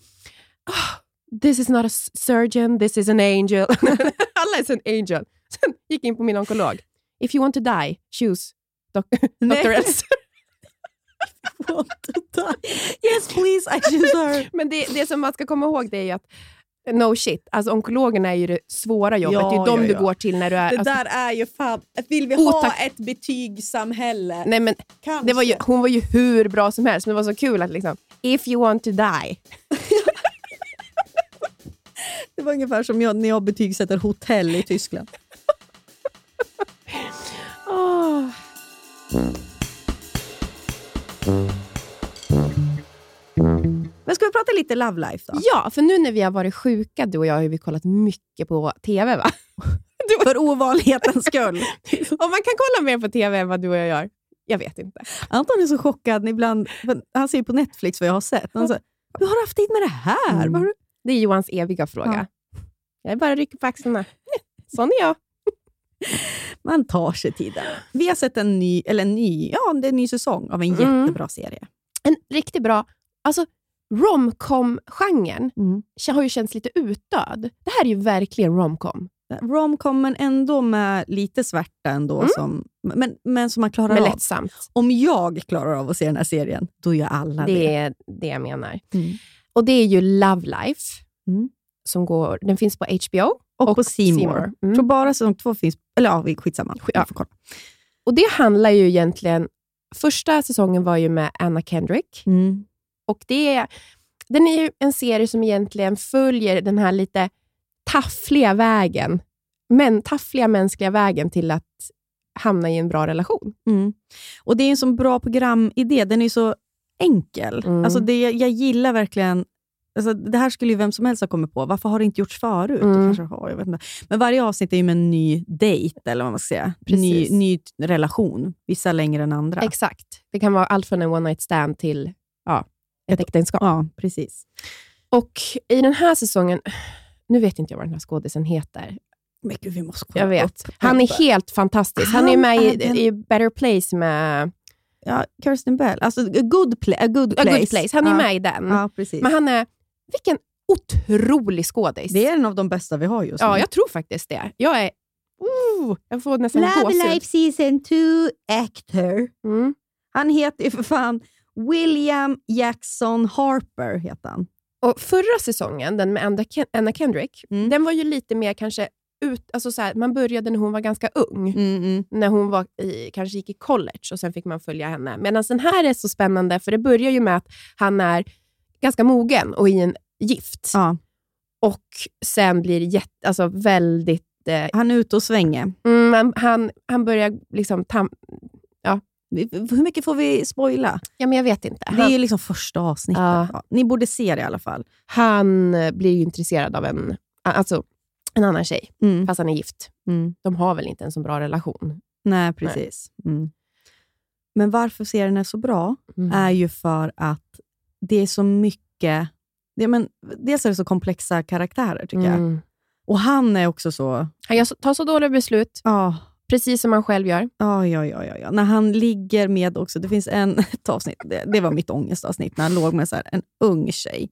"Oh, this is not a surgeon, this is an angel. <laughs> Alla är en angel. Sen gick jag in på min onkolog. If you want to die, choose. Dr. Elsa. Want to die. Yes please, I her. <laughs> Men det, det som man ska komma ihåg det är ju att no shit, alltså onkologerna är ju det svåra jobbet. Ja, det är de ja, du ja. går till när du är... Det alltså, där är ju fan... Vill vi Oh, ha ett betygssamhälle? nej men Kanske. det var ju, hon var ju hur bra som helst, men det var så kul att liksom, if you want to die. <laughs> Det var ungefär som jag, när jag betygsätter hotell i Tyskland. Åh. <laughs> prata lite Love Life då. Ja, för nu när vi har varit sjuka, du och jag, har vi kollat mycket på TV. va? <laughs> För ovanlighetens skull. <laughs> Om man kan kolla mer på TV än vad du och jag gör, jag vet inte. Anton är så chockad ibland. Han ser ju på Netflix vad jag har sett. Han säger, hur har du haft tid med det här? Mm. Du? Det är Johans eviga fråga. Jag bara rycker på axlarna. Sån är jag. <laughs> Man tar sig tiden. Vi har sett en ny, eller en ny, ja, det är en ny säsong av en Mm. jättebra serie. En riktigt bra... Alltså, romcom-genren Mm. har ju känts lite utdöd. Det här är ju verkligen romcom. Romcom, men ändå med lite svärta ändå, Mm. som, men, men som man klarar Men av. lättsamt. Om jag klarar av att se den här serien, då gör alla det. Det är det jag menar. Mm. Och det är ju Love Life. Mm. Som går, den finns på HBO. Och, Och på. Mm. Jag tror bara säsong två finns... Eller ja, skitsamma. Ja. Kolla. Och det handlar ju egentligen... Första säsongen var ju med Anna Kendrick. Och det är, den är ju en serie som egentligen följer den här lite taffliga vägen, men taffliga mänskliga vägen till att hamna i en bra relation. Mm. Och Det är en så bra programidé. Den är så enkel. Mm. Alltså det, jag gillar verkligen... Alltså det här skulle ju vem som helst ha kommit på. Varför har det inte gjorts förut? Mm. Kanske har, jag vet inte. Men varje avsnitt är ju med en ny dejt, eller vad man ska säga. Ny, Precis. ny relation. Vissa längre än andra. Exakt. Det kan vara allt från en one night stand till ja, ett äktenskap. Ja, precis. Och i den här säsongen, nu vet inte jag vad den här skådisen heter. Men gud, vi måste kolla Jag vet. upp. Han är helt fantastisk. Han är Han med är i, den- i Better Place med Ja, Kirsten Bell. Alltså, a good, pla- a good A place. Good Place. Han är ja. med i den. Ja, precis. Men han är, vilken otrolig skådis. det är en av de bästa vi har just nu. Ja, jag tror faktiskt det. Jag är... Oh, jag får nästan gåshud. season 2 actor. Mm. Han heter ju för fan William Jackson Harper. Heter han. Och förra säsongen, den med Anna, Ken- Anna Kendrick, Mm. den var ju lite mer kanske ut, alltså så här, man började när hon var ganska ung. Mm, mm. När hon var i, kanske gick i college och sen fick man följa henne. Medan den här är så spännande, för det börjar ju med att han är ganska mogen och i en gift. Ja, Och sen blir jätte, alltså väldigt... Eh, han är ute och svänger. mm, han, han, han börjar liksom... Tam, Hur mycket får vi spoila? ja, men jag vet inte. Det är Han, ju liksom första avsnittet. Ja. Ja, ni borde se det i alla fall. han eh, blir ju intresserad av en, alltså, en annan tjej, Mm. fast han är gift. Mm. De har väl inte en så bra relation. Nej, precis. Mm. Men varför serien är så bra är ju för att det är så mycket... Det, men, dels är det så komplexa karaktärer, tycker jag. Mm. Och han är också så... Han tar så dåliga beslut, Ja, precis som han själv gör. ja, ja, ja, ja. När han ligger med också... Det finns en, <laughs> ett avsnitt, det, det var mitt ångestavsnitt, när han låg med så här, en ung tjej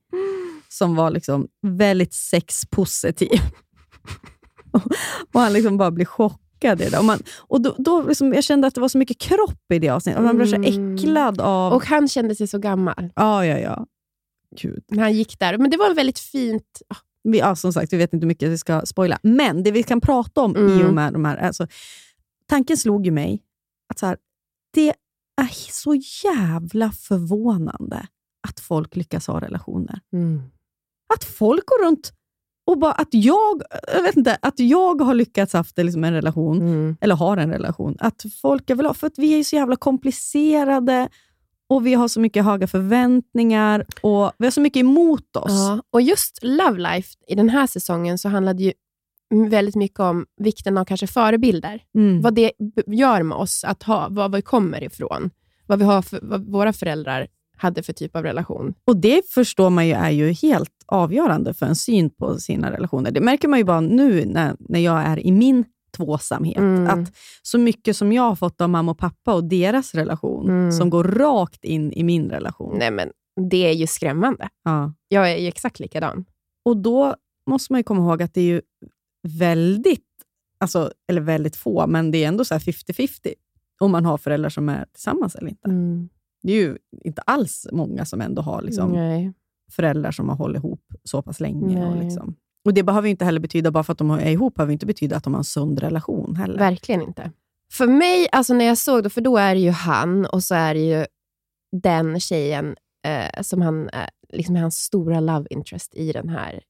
som var liksom väldigt sexpositiv. och, <laughs> och han liksom bara blir chockad i det. Och, man, och då, då liksom, jag kände att det var så mycket kropp i det avsnittet. Och man blev så Mm. äcklad av... Och han kände sig så gammal ja, ja, ja. Gud. när han gick där. Men det var väldigt fint. Vi, ja, som sagt, vi vet inte hur mycket vi ska spoila. Men det vi kan prata om i Mm. och med de här... Alltså, tanken slog ju mig att så här, det är så jävla förvånande att folk lyckas ha relationer. Att folk går runt och bara att jag, jag vet inte, att jag har lyckats haft liksom en relation, Mm. eller har en relation. Att folk är väl för att vi är så jävla komplicerade och vi har så mycket höga förväntningar och vi har så mycket emot oss. Ja. Och just Love Life i den här säsongen så handlade ju väldigt mycket om vikten av kanske förebilder. Mm. Vad det gör med oss att ha, var vi kommer ifrån. Vad, vi har för, vad våra föräldrar hade för typ av relation. Och det förstår man ju är ju helt avgörande för en syn på sina relationer. Det märker man ju bara nu när, när jag är i min tvåsamhet. Mm. Att så mycket som jag har fått av mamma och pappa och deras relation, Mm. som går rakt in i min relation. Nej, men det är ju skrämmande. Ja. Jag är ju exakt likadan. Och då måste man ju komma ihåg att det är ju väldigt, alltså, eller väldigt få, men det är ändå så här 50-50 om man har föräldrar som är tillsammans eller inte. Det är ju inte alls många som ändå har liksom, Nej. föräldrar som har hållit ihop så pass länge. Och, liksom. och Det behöver inte heller betyda, bara för att de är ihop, behöver inte betyda att de har en sund relation heller. Verkligen inte. För mig, alltså när jag såg det, för då är det ju han och så är det ju den tjejen eh, som han, eh, liksom är hans stora love interest i den här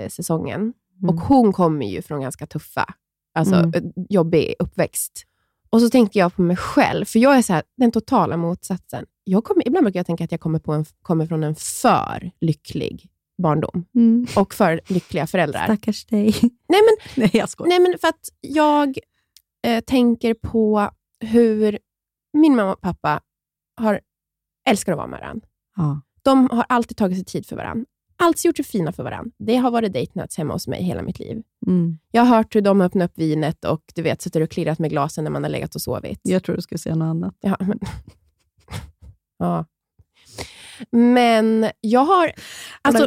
eh, säsongen. Mm. Och hon kommer ju från ganska tuffa, alltså Mm. eh, jobbig uppväxt. Och så tänkte jag på mig själv, för jag är så här, den totala motsatsen. Jag kommer, ibland brukar jag tänka att jag kommer, på en, kommer från en för lycklig barndom Mm. och för lyckliga föräldrar. Stackars dig. Nej, men <laughs> Nej, jag skojar. Nej, men för att jag eh, tänker på hur min mamma och pappa har, älskar att vara med varandra. Ja. De har alltid tagit sig tid för varandra. Alltid gjort det fina för varandra. Det har varit date nights hemma hos mig hela mitt liv. Mm. Jag har hört hur de öppnar upp vinet och du vet, sitter och klirrat med glasen när man har legat och sovit. Jag tror du skulle säga något annat. Ja, men... <laughs> ja. men jag har... Alltså,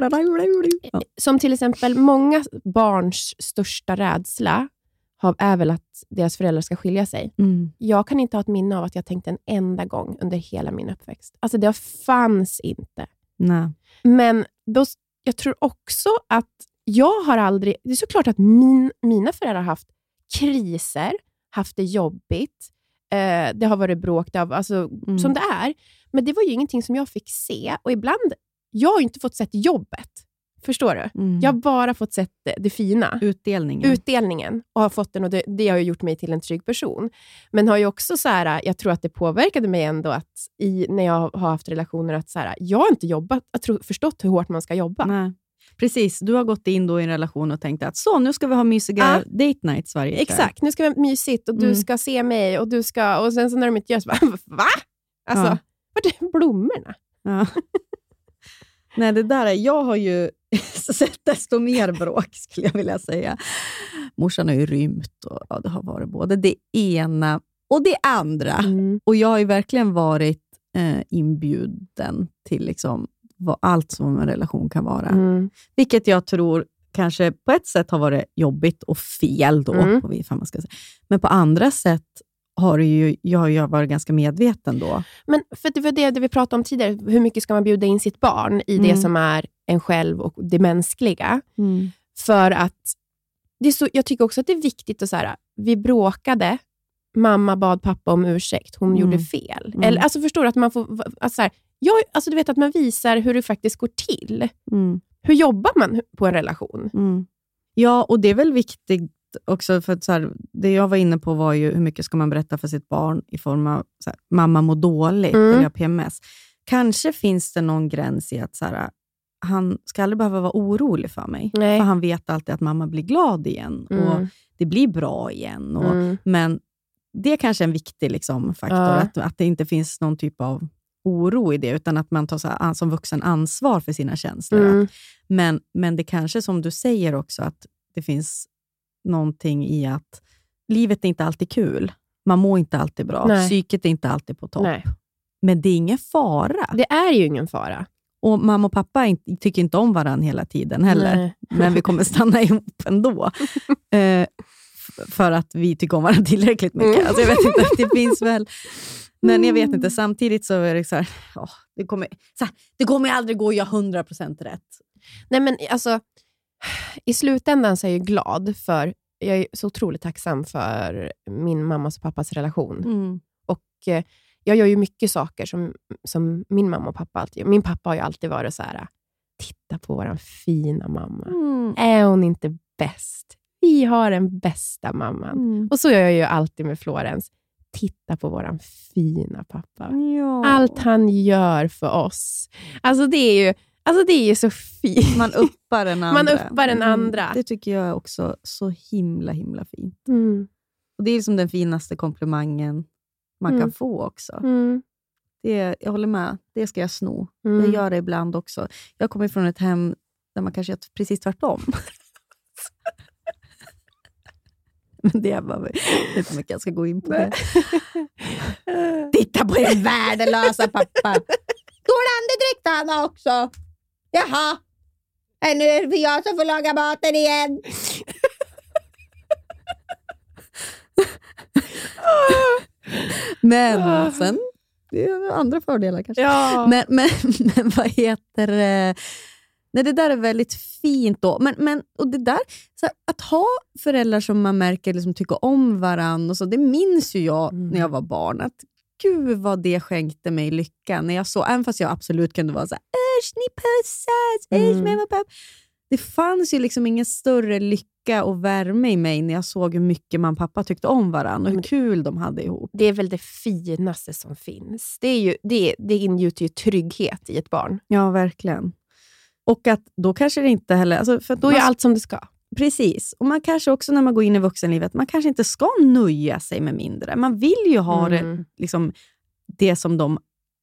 Ja. som till exempel många barns största rädsla har, är väl att deras föräldrar ska skilja sig. Mm. Jag kan inte ha ett minne av att jag tänkt en enda gång under hela min uppväxt. Alltså det fanns inte. Nej. Men då, jag tror också att jag har aldrig... Det är såklart att min, mina föräldrar har haft kriser, haft det jobbigt. Eh, det har varit bråk, det har, alltså, Mm. som det är. Men det var ju ingenting som jag fick se. Och ibland, jag har ju inte fått sett jobbet. Förstår du? Mm. Jag har bara fått sett det, det fina Utdelningen. utdelningen och har fått den och det, det har ju gjort mig till en trygg person. Men har ju också så här, jag tror att det påverkade mig ändå att i, när jag har haft relationer att så här, jag har inte jobbat, jag tror, förstått hur hårt man ska jobba. Nej. Precis, du har gått in då i en relation och tänkt att så, nu ska vi ha mysiga date nights varje kväll. Exakt, nu ska vi ha mysigt och du Mm. ska se mig och du ska, och sen så när de inte gör så <laughs> bara, va? Alltså, Ja. vart är blommorna? Ja. Nej, det där är, jag har ju <laughs> desto mer bråk, skulle jag vilja säga. Morsan har ju rymt och ja, det har varit både det ena och det andra. Mm. Och jag har ju verkligen varit eh, inbjuden till liksom, vad allt som en relation kan vara. Mm. Vilket jag tror kanske på ett sätt har varit jobbigt och fel då, Mm. på ifall man ska säga. men på andra sätt har det ju, jag har ju varit ganska medveten då. Men för det var det, det vi pratade om tidigare, hur mycket ska man bjuda in sitt barn i det Mm. som är en själv och det mänskliga? För att det är så, jag tycker också att det är viktigt att så här, vi bråkade, mamma bad pappa om ursäkt, hon Mm. gjorde fel. Mm. Eller, alltså förstår du? Att man får, alltså så här, jag, alltså du vet att man visar hur det faktiskt går till. Mm. Hur jobbar man på en relation? Mm. Ja, och det är väl viktigt också, för att så här, det jag var inne på var ju hur mycket ska man berätta för sitt barn i form av så här, mamma mår dåligt Mm. eller jag har PMS. Kanske finns det någon gräns i att så här, han ska aldrig behöva vara orolig för mig. Nej. För han vet alltid att mamma blir glad igen och Mm. det blir bra igen. Och, Mm. Men det är kanske en viktig liksom, faktor, Ja. att, att det inte finns någon typ av oro i det, utan att man tar så här, som vuxen ansvar för sina känslor. Att Mm. men, men det kanske, som du säger också, att det finns någonting i att livet är inte alltid kul. Man mår inte alltid bra. Nej. Psyket är inte alltid på topp. Nej, Men det är ingen fara. det är ju ingen fara. Och mamma och pappa inte- tycker inte om varandra hela tiden heller. Nej. <laughs> Men vi kommer stanna ihop ändå. <laughs> eh, för att vi tycker om varandra tillräckligt mycket. Mm. Alltså jag vet inte, <laughs> det finns väl... Men jag vet inte, samtidigt så är det så här, åh, det, kommer, så här, det kommer aldrig gå att göra 100% rätt. Nej, men alltså, I slutändan så är jag glad för, jag är så otroligt tacksam för min mammas och pappas relation. Mm. Och eh, Jag gör ju mycket saker som, som min mamma och pappa alltid gör. Min pappa har ju alltid varit så här, titta på vår fina mamma. Mm. Är hon inte bäst? Vi har den bästa mamman. Mm. Och så gör jag ju alltid med Florens. Titta på vår fina pappa. Ja. Allt han gör för oss. Alltså det är ju, alltså det är ju så fint. Man uppar den <laughs> andra. Man uppar den andra. Det tycker jag är också så himla, himla fint. Mm. Och Det är liksom den finaste komplimangen man Mm. kan få också. Mm. Det, jag håller med, det ska jag sno. Mm. Jag gör det ibland också. Jag kommer från ett hem där man kanske gör precis tvärtom. <laughs> Men det är bara, inte om jag ska gå in på det. <laughs> Titta på den värdelösa pappa! Går andedräkt han också? Jaha, Äh, nu är det jag som får laga maten igen. Men sen, det är andra fördelar kanske. Ja. Men, men, men vad heter det? Nej, det där är väldigt fint. då. Men, men, och det där, här, att ha föräldrar som man märker liksom tycker om varandra, och så, det minns ju jag Mm. när jag var barn. Att Gud vad det skänkte mig lycka. När jag så, även fast jag absolut kunde vara så här, äsch ni pussas, äsch Mm. mamma det fanns ju liksom ingen större lycka och värme i mig när jag såg hur mycket man och pappa tyckte om varandra och hur kul de hade ihop. Det är väl det finaste som finns. Det, är ju, det, det ingjuter ju trygghet i ett barn. Ja, verkligen. Och att då kanske det inte heller... Alltså för Då är man, allt som det ska. Precis. Och man kanske också när man går in i vuxenlivet, man kanske inte ska nöja sig med mindre. Man vill ju ha det, Mm. liksom, det som de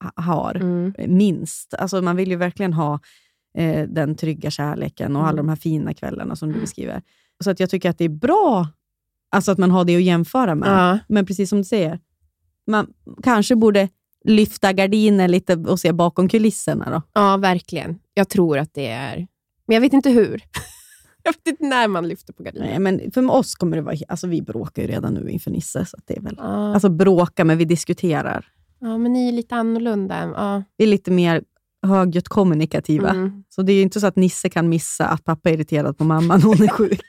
ha- har Mm. minst. Alltså man vill ju verkligen ha eh, den trygga kärleken och alla Mm. de här fina kvällarna som du beskriver. Så att jag tycker att det är bra alltså att man har det att jämföra med. Ja. Men precis som du säger, man kanske borde lyfta gardinen lite och se bakom kulisserna. Då. ja, verkligen. Jag tror att det är... Men jag vet inte hur. Jag vet inte när man lyfter på gardinen. Nej, men för oss kommer det vara... Alltså vi bråkar ju redan nu inför Nisse. Så det är väl, Ja. alltså bråka, men vi diskuterar. ja, men ni är lite annorlunda. Ja. Vi är lite mer högljutt kommunikativa. Mm. Så det är ju inte så att Nisse kan missa att pappa är irriterad på mamma när hon är sjuk. <laughs>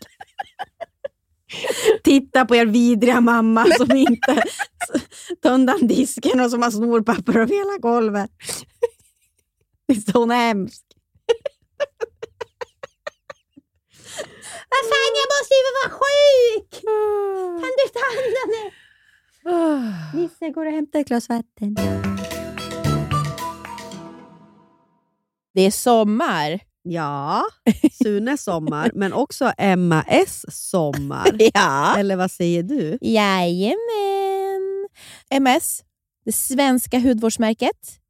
Titta på er vidriga mamma som inte tar undan disken och som har snorpapper över hela golvet. Visst är hon hemsk? Vad fan, jag måste ju vara sjuk! Kan du ta hand om det? Ah. Nisse, går och hämta ett glas vatten. Det är sommar. Ja, Sunes sommar, men också Emma S sommar. <laughs> Ja. Eller vad säger du? Jajamän. MS, det svenska hudvårdsmärket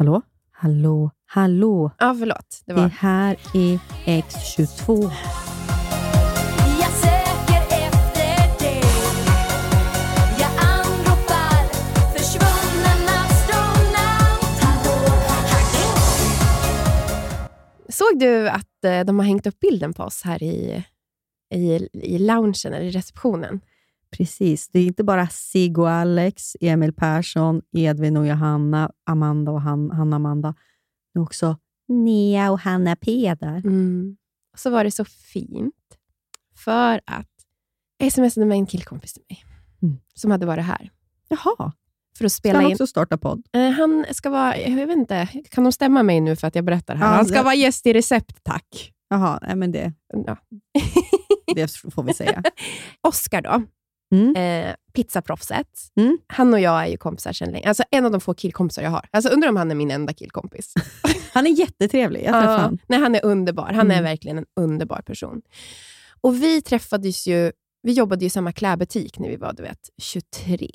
Hallå? Hallå? Hallå? Ja, förlåt. Det Det var... här är X22. Jag söker efter dig Jag anropar försvunnen astronaut Hallå, hallå Såg du att eh, de har hängt upp bilden på oss här i, i, i loungen, eller i receptionen? Precis. Det är inte bara Sig och Alex, Emil Persson, Edvin och Johanna, Amanda och Han, Hanna Amanda. Det är också Nea och Hanna Peder. Mm. Och så var det så fint, för att jag smsade med en killkompis till mig, Mm. som hade varit här Jaha, för att ska spela han in. också starta podd? Eh, han ska vara, jag vet inte, kan de stämma mig nu för att jag berättar här? Ja, han ska det- vara gäst i Recept, tack. Jaha, nej, men det, Ja. det får vi säga. <laughs> Oscar då, Mm. eh, pizzaproffset. Mm. Han och jag är ju kompisar sedan länge. Alltså en av de få killkompisar jag har. Alltså undrar om han är min enda killkompis. <laughs> Han är jättetrevlig. Jag träffade Ja, nej, han är underbar. Han är Mm. verkligen en underbar person. Och vi träffades ju, vi jobbade ju i samma klädbutik när vi var du vet, 23.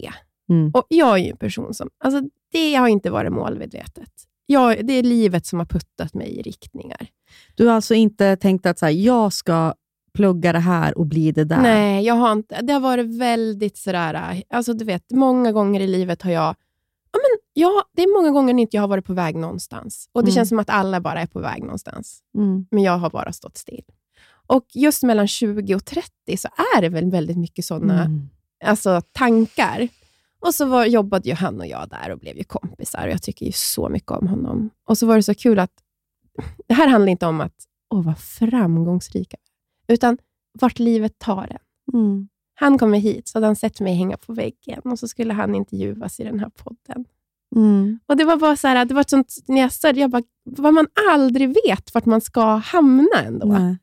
Mm. Och jag är ju en person som, alltså det har inte varit målmedvetet. Jag, det är livet som har puttat mig i riktningar. Du har alltså inte tänkt att så här, jag ska plugga det här och bli det där? Nej, jag har inte. Det har varit väldigt sådär, alltså du vet, många gånger i livet har jag, ja men ja, det är många gånger inte jag har varit på väg någonstans. Och det Mm. känns som att alla bara är på väg någonstans. Mm. Men jag har bara stått still. Och just mellan 20 och 30 så är det väl väldigt mycket sådana Mm. alltså, tankar. Och så var, jobbade ju han och jag där och blev ju kompisar. Och jag tycker ju så mycket om honom. Och så var det så kul att det här handlar inte om att åh, vad framgångsrika utan vart livet tar en. Mm. Han kommer hit, så hade han sett mig hänga på väggen och så skulle han intervjuas i den här podden. Mm. Och Det var bara så här, det var ett sånt, när jag det, jag bara, vad man aldrig vet vart man ska hamna ändå. Nej.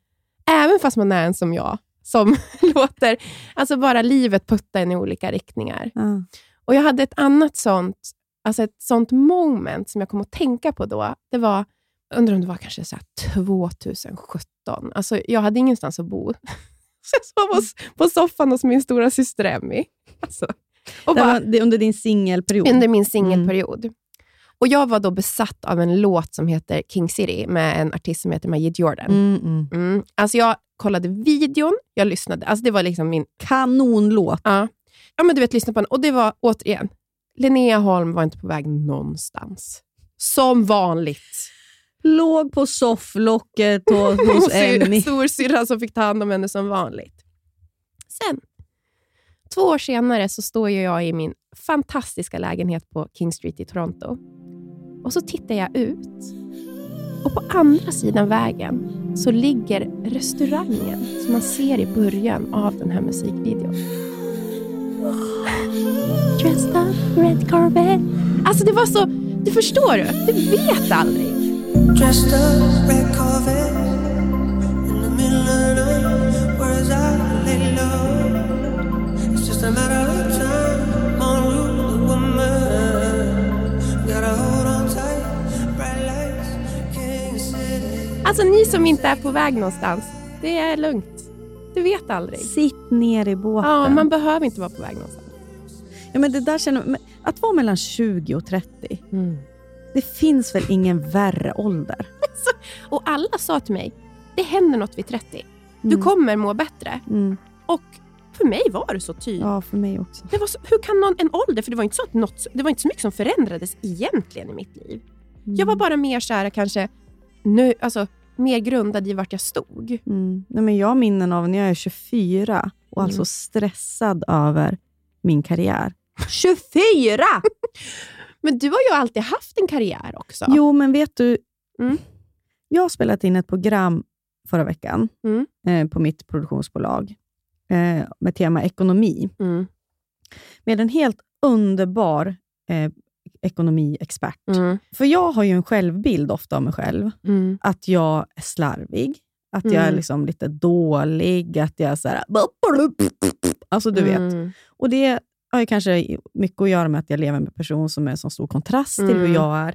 Även fast man är en som jag, som <laughs> låter alltså bara livet putta en i olika riktningar. Ja. Och Jag hade ett annat sånt, alltså ett sånt moment som jag kom att tänka på då. Det var, undrar om det var kanske så här 2017. Alltså jag hade ingenstans att bo. <laughs> Så jag sov hos- på soffan hos min stora syster Emmy. Alltså, och bara, var det under din singelperiod? under min singelperiod. Och Jag var då besatt av en låt som heter King City med en artist som heter Majid Jordan. Mm, mm. Mm. Alltså jag kollade videon, jag lyssnade. Alltså det var liksom min... Kanonlåt. Ja. ja, men du vet, lyssna på den. Och det var återigen, Linnea Holm var inte på väg någonstans. Som vanligt. Låg på sofflocket och, <laughs> hos Emmy. Storsyrran som fick ta hand om henne som vanligt. Sen, två år senare, så står jag i min fantastiska lägenhet på King Street i Toronto. Och så tittar jag ut. Och på andra sidan vägen så ligger restaurangen som man ser i början av den här musikvideon. Dressed up red carpet. Alltså det var så... Du förstår du? Du vet aldrig. Alltså ni som inte är på väg någonstans, det är lugnt. Du vet aldrig. Sitt ner i båten. Ja, man behöver inte vara på väg någonstans. ja, men det där känner, att vara mellan 20 och 30, det finns väl ingen värre ålder? <laughs> Och alla sa till mig, det händer något vid 30. Du Mm. kommer må bättre. Mm. Och för mig var det så tydligt. Ja, för mig också. Det var så, hur kan någon, en ålder, för det var inte så att något, det var inte så mycket som förändrades egentligen i mitt liv. Jag var bara mer så här, kanske, nu, alltså, mer grundad i vart jag stod. Mm. Nej, men jag har minnen av när jag är 24 och alltså Mm. stressad över min karriär. <laughs> 24! <laughs> Men du har ju alltid haft en karriär också. Jo, men vet du? Mm. Jag har spelat in ett program förra veckan Mm. eh, på mitt produktionsbolag eh, med tema ekonomi. Mm. Med en helt underbar eh, ekonomiexpert. Mm. För jag har ju en självbild ofta av mig själv. Mm. Att jag är slarvig, att jag är Mm. liksom lite dålig, att jag är så här... Alltså du vet. Och det har kanske mycket att göra med att jag lever med en person som är en så stor kontrast till hur Mm. jag är.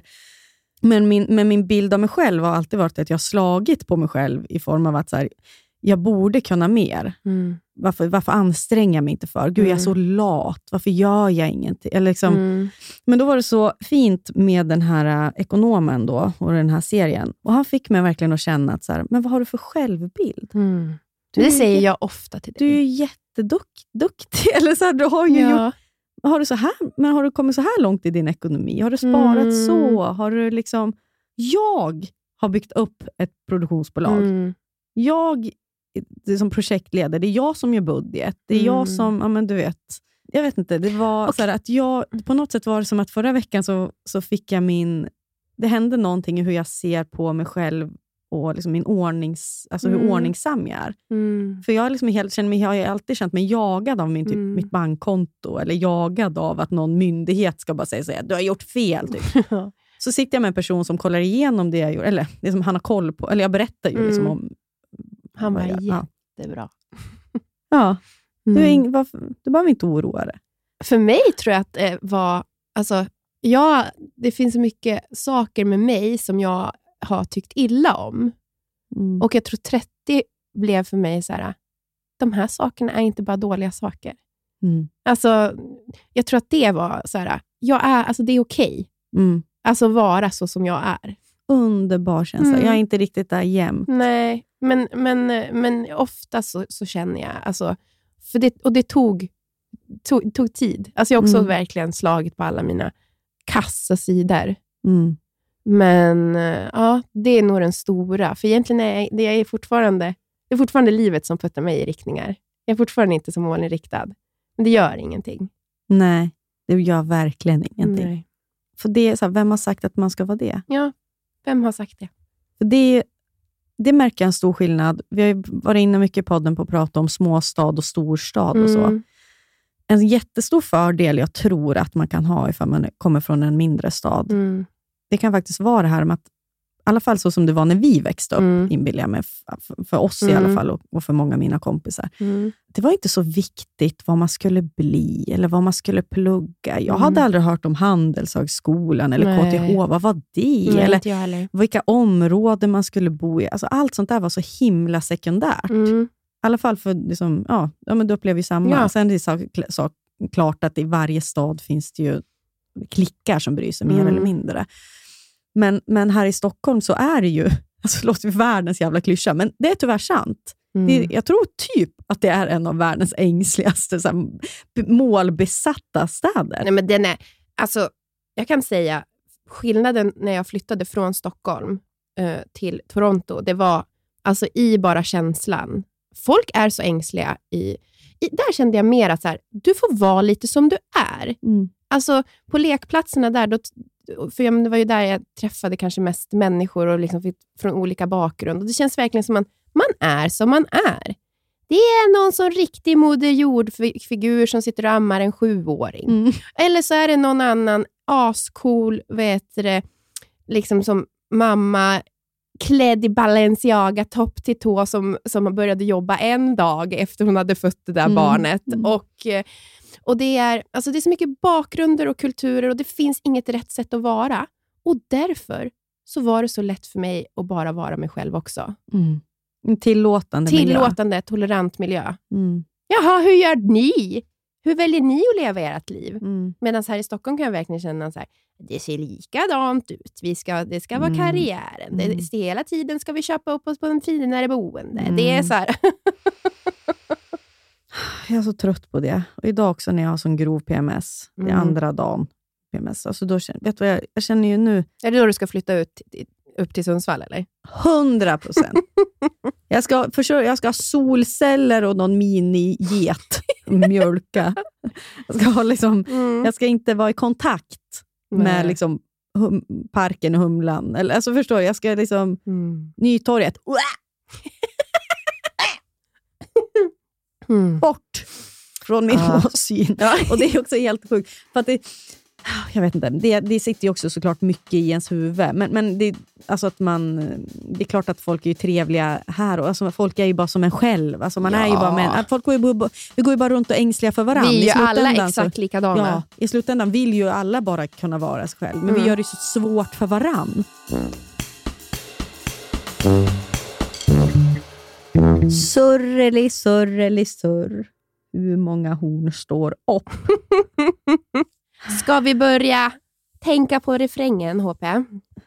Men min, men min bild av mig själv har alltid varit att jag har slagit på mig själv i form av att så här, jag borde kunna mer. Mm. Varför, varför anstränger jag mig inte för? Gud, jag är så lat. Varför gör jag ingenting? Eller liksom, Mm. Men då var det så fint med den här äh, ekonomen då, och den här serien. Och Han fick mig verkligen att känna att, så här, men vad har du för självbild? Mm. Du Det säger jag ofta till Du är dig. jätteduktig. <laughs> Eller så här, du har ju gjort ja. har du, så här, men har du kommit så här långt i din ekonomi? Har du sparat Mm. så? Har du liksom... Jag har byggt upp ett produktionsbolag. Mm. Jag som projektledare. Det är jag som gör budget. Det är Mm. jag som, ja men du vet. Jag vet inte, det var så här att jag, på något sätt var det som att förra veckan så, så fick jag min, det hände någonting i hur jag ser på mig själv och liksom min ordnings, alltså hur Mm. ordningsam jag är. Mm. För jag, liksom helt, känner mig, jag har alltid känt mig jagad av min, typ, Mm. mitt bankkonto, eller jagad av att någon myndighet ska bara säga så här, du har gjort fel. Typ. <laughs> Så sitter jag med en person som kollar igenom det jag gjorde, eller det som han har koll på. Eller jag berättar ju Mm. liksom om... Han var jättebra. <laughs> Ja, du, Mm. ing, varför, du behöver inte oroa dig. För mig tror jag att det var... Alltså, jag, det finns så mycket saker med mig som jag har tyckt illa om. Mm. Och jag tror 30 blev för mig så här, de här sakerna är inte bara dåliga saker. Mm. Alltså, jag tror att det var så här, jag är, alltså det är okej. Mm. Alltså vara så som jag är. Underbar känsla. Mm. Jag är inte riktigt där jämt. Nej, men, men, men ofta så, så känner jag, alltså, för det, och det tog, tog, tog tid. Alltså jag har också Mm. verkligen slagit på alla mina kassa sidor. Mm. Men eh, ja, det är nog den stora. För egentligen är jag, det är fortfarande, det är fortfarande livet som puttar mig i riktningar. Jag är fortfarande inte så målinriktad. Men det gör ingenting. Nej, det gör verkligen ingenting. Nej. För det så här, vem har sagt att man ska vara det? Ja, vem har sagt det? För det, det märker jag en stor skillnad. Vi har varit inne mycket i podden på att prata om småstad och storstad och så. Mm. En jättestor fördel jag tror att man kan ha ifall man kommer från en mindre stad, Mm. Det kan faktiskt vara det här med att, i alla fall så som det var när vi växte upp, Mm. inbillar jag mig, för, oss i Mm. alla fall och, och för många av mina kompisar. Mm. Det var inte så viktigt vad man skulle bli eller vad man skulle plugga. Jag Mm. hade aldrig hört om Handelshögskolan eller Nej. KTH. Vad var det? Nej, eller vilka områden man skulle bo i. Alltså allt sånt där var så himla sekundärt. Mm. I alla fall för, liksom, ja, ja, men du upplever ju samma. Ja. Sen är det så, så klart att i varje stad finns det ju klickar som bryr sig mer Mm. eller mindre. Men, men här i Stockholm så är det ju, <laughs> alltså, det låter världens jävla klyscha, men det är tyvärr sant. Mm. Det, jag tror typ att det är en av världens ängsligaste så här, målbesatta städer. Nej, men den är, alltså, jag kan säga, skillnaden när jag flyttade från Stockholm eh, till Toronto, det var alltså i bara känslan. Folk är så ängsliga. I, i, där kände jag mer att så här, du får vara lite som du är. Mm. Alltså på lekplatserna där, då, för jag, men det var ju där jag träffade kanske mest människor och liksom från olika bakgrund. Och Det känns verkligen som att man, man är som man är. Det är någon sån riktig Moder Jord-figur som sitter och ammar en sjuåring. Mm. Eller så är det någon annan ascool, du, det, liksom som mamma klädd i Balenciaga topp till tå som, som började jobba en dag efter hon hade fött det där Mm. barnet. Mm. Och, och det, är, alltså det är så mycket bakgrunder och kulturer och det finns inget rätt sätt att vara. Och därför så var det så lätt för mig att bara vara mig själv också. Mm. En tillåtande miljö. Tillåtande, tolerant miljö. Mm. Jaha, hur gör ni? Hur väljer ni att leva ert liv? Mm. Medan här i Stockholm kan jag verkligen känna så här, det ser likadant ut. Vi ska, det ska vara Mm. karriären. Det, Mm. hela tiden ska vi köpa upp oss på en finare boende. Mm. Det är så här. <sighs> Jag är så trött på det. Och idag också när jag har sån grov PMS. Det är Mm. andra dagen PMS. Alltså då känner, vet du vad jag, jag känner ju nu? är det då du ska flytta ut, upp till Sundsvall? eller? 100 procent. <laughs> jag, ska, jag ska ha solceller och någon mini-get mjölka. Jag ska, ha liksom, jag ska inte vara i kontakt med Nej. liksom, hum, parken och Humlan. Eller, alltså, förstår du? Jag ska liksom... Mm. Nytorget. Mm. bort från min Ah. <laughs> åsyn. Och det är också helt sjukt. För att det, jag vet inte, det, det sitter ju också såklart mycket i ens huvud. Men, men det, alltså att man, det är klart att folk är trevliga här. Och alltså folk är ju bara som en själv. Alltså man är ju Ja. bara män. Folk går ju, vi går ju bara runt och är ängsliga för varandra. Vi är ju alla slutändan så- exakt likadana. Ja, I slutändan vill ju alla bara kunna vara sig själv. Men vi Mm. gör det så svårt för varann. Surreli, surreli, surr. Hur många horn står upp? <laughs> Ska vi börja tänka på refrängen, HP?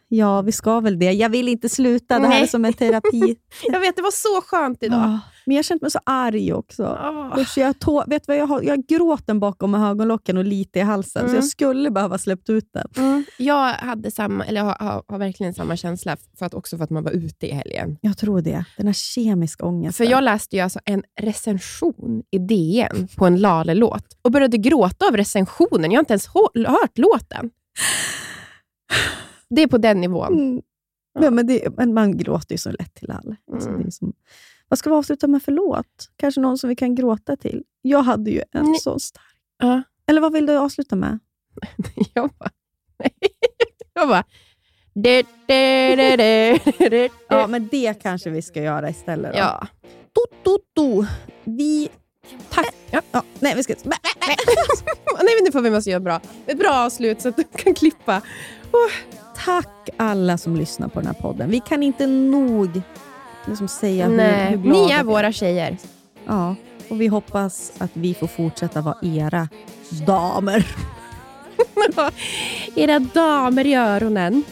Ja, vi ska väl det. Jag vill inte sluta. Det här Nej. är som en terapi. <laughs> Jag vet, det var så skönt idag. Ja, Men jag har känt mig så arg också. Åh. Usch, jag, tå- vet vad, jag, har, jag har gråten bakom ögonlocken och lite i halsen, så Mm. jag skulle behöva släppt ut den. Mm. Jag hade samma, eller har, har, har verkligen samma känsla, för att också för att man var ute i helgen. Jag tror det. Den här kemiska ångesten. För jag läste ju alltså en recension i DN på en Lale-låt och började gråta av recensionen. Jag har inte ens hört låten. <sighs> Det är på den nivån. Mm. Ja, men, det, men man gråter ju så lätt till all. Alltså, Mm. det är som, vad ska vi avsluta med för låt? Kanske någon som vi kan gråta till? Jag hade ju en Nej. så stark. Ja. Eller vad vill du avsluta med? <laughs> Jag bara... <laughs> Jag bara... Du, du, du. Ja, men det kanske vi ska göra istället. Då. Ja. Do, do, do. Vi... Tack. Ja. Ja, nej, vi ska... <laughs> Nej, men nu får vi måste göra bra. ett bra avslut så att du kan klippa. Tack alla som lyssnar på den här podden. Vi kan inte nog liksom säga hur, Nej, hur glada ni är våra tjejer. Ja, och vi hoppas att vi får fortsätta vara era damer. <laughs> Era damer i öronen.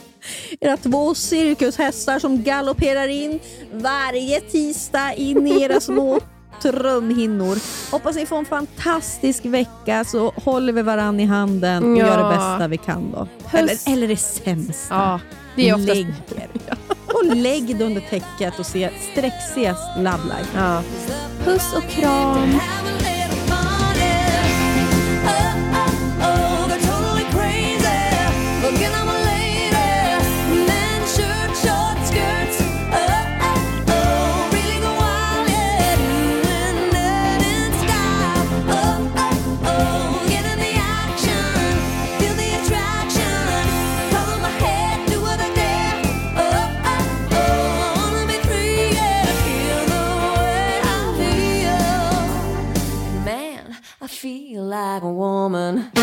Era två cirkushästar som galopperar in varje tisdag in i era små <laughs> trumhinnor. Hoppas ni får en fantastisk vecka så håller vi varann i handen och Ja. gör det bästa vi kan. då. Eller, eller det sämsta. Ja, det är oftast... <laughs> Och lägg det under täcket och se, sträckses Love Life. Ja. Puss och kram. Have a like a woman.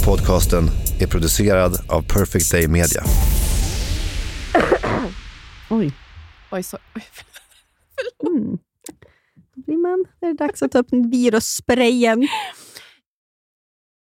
Här podcasten är producerad av Perfect Day Media. <clears throat> Oj. Oj, så, oj. Mm. Då blir man, det är dags att ta upp virussprayen.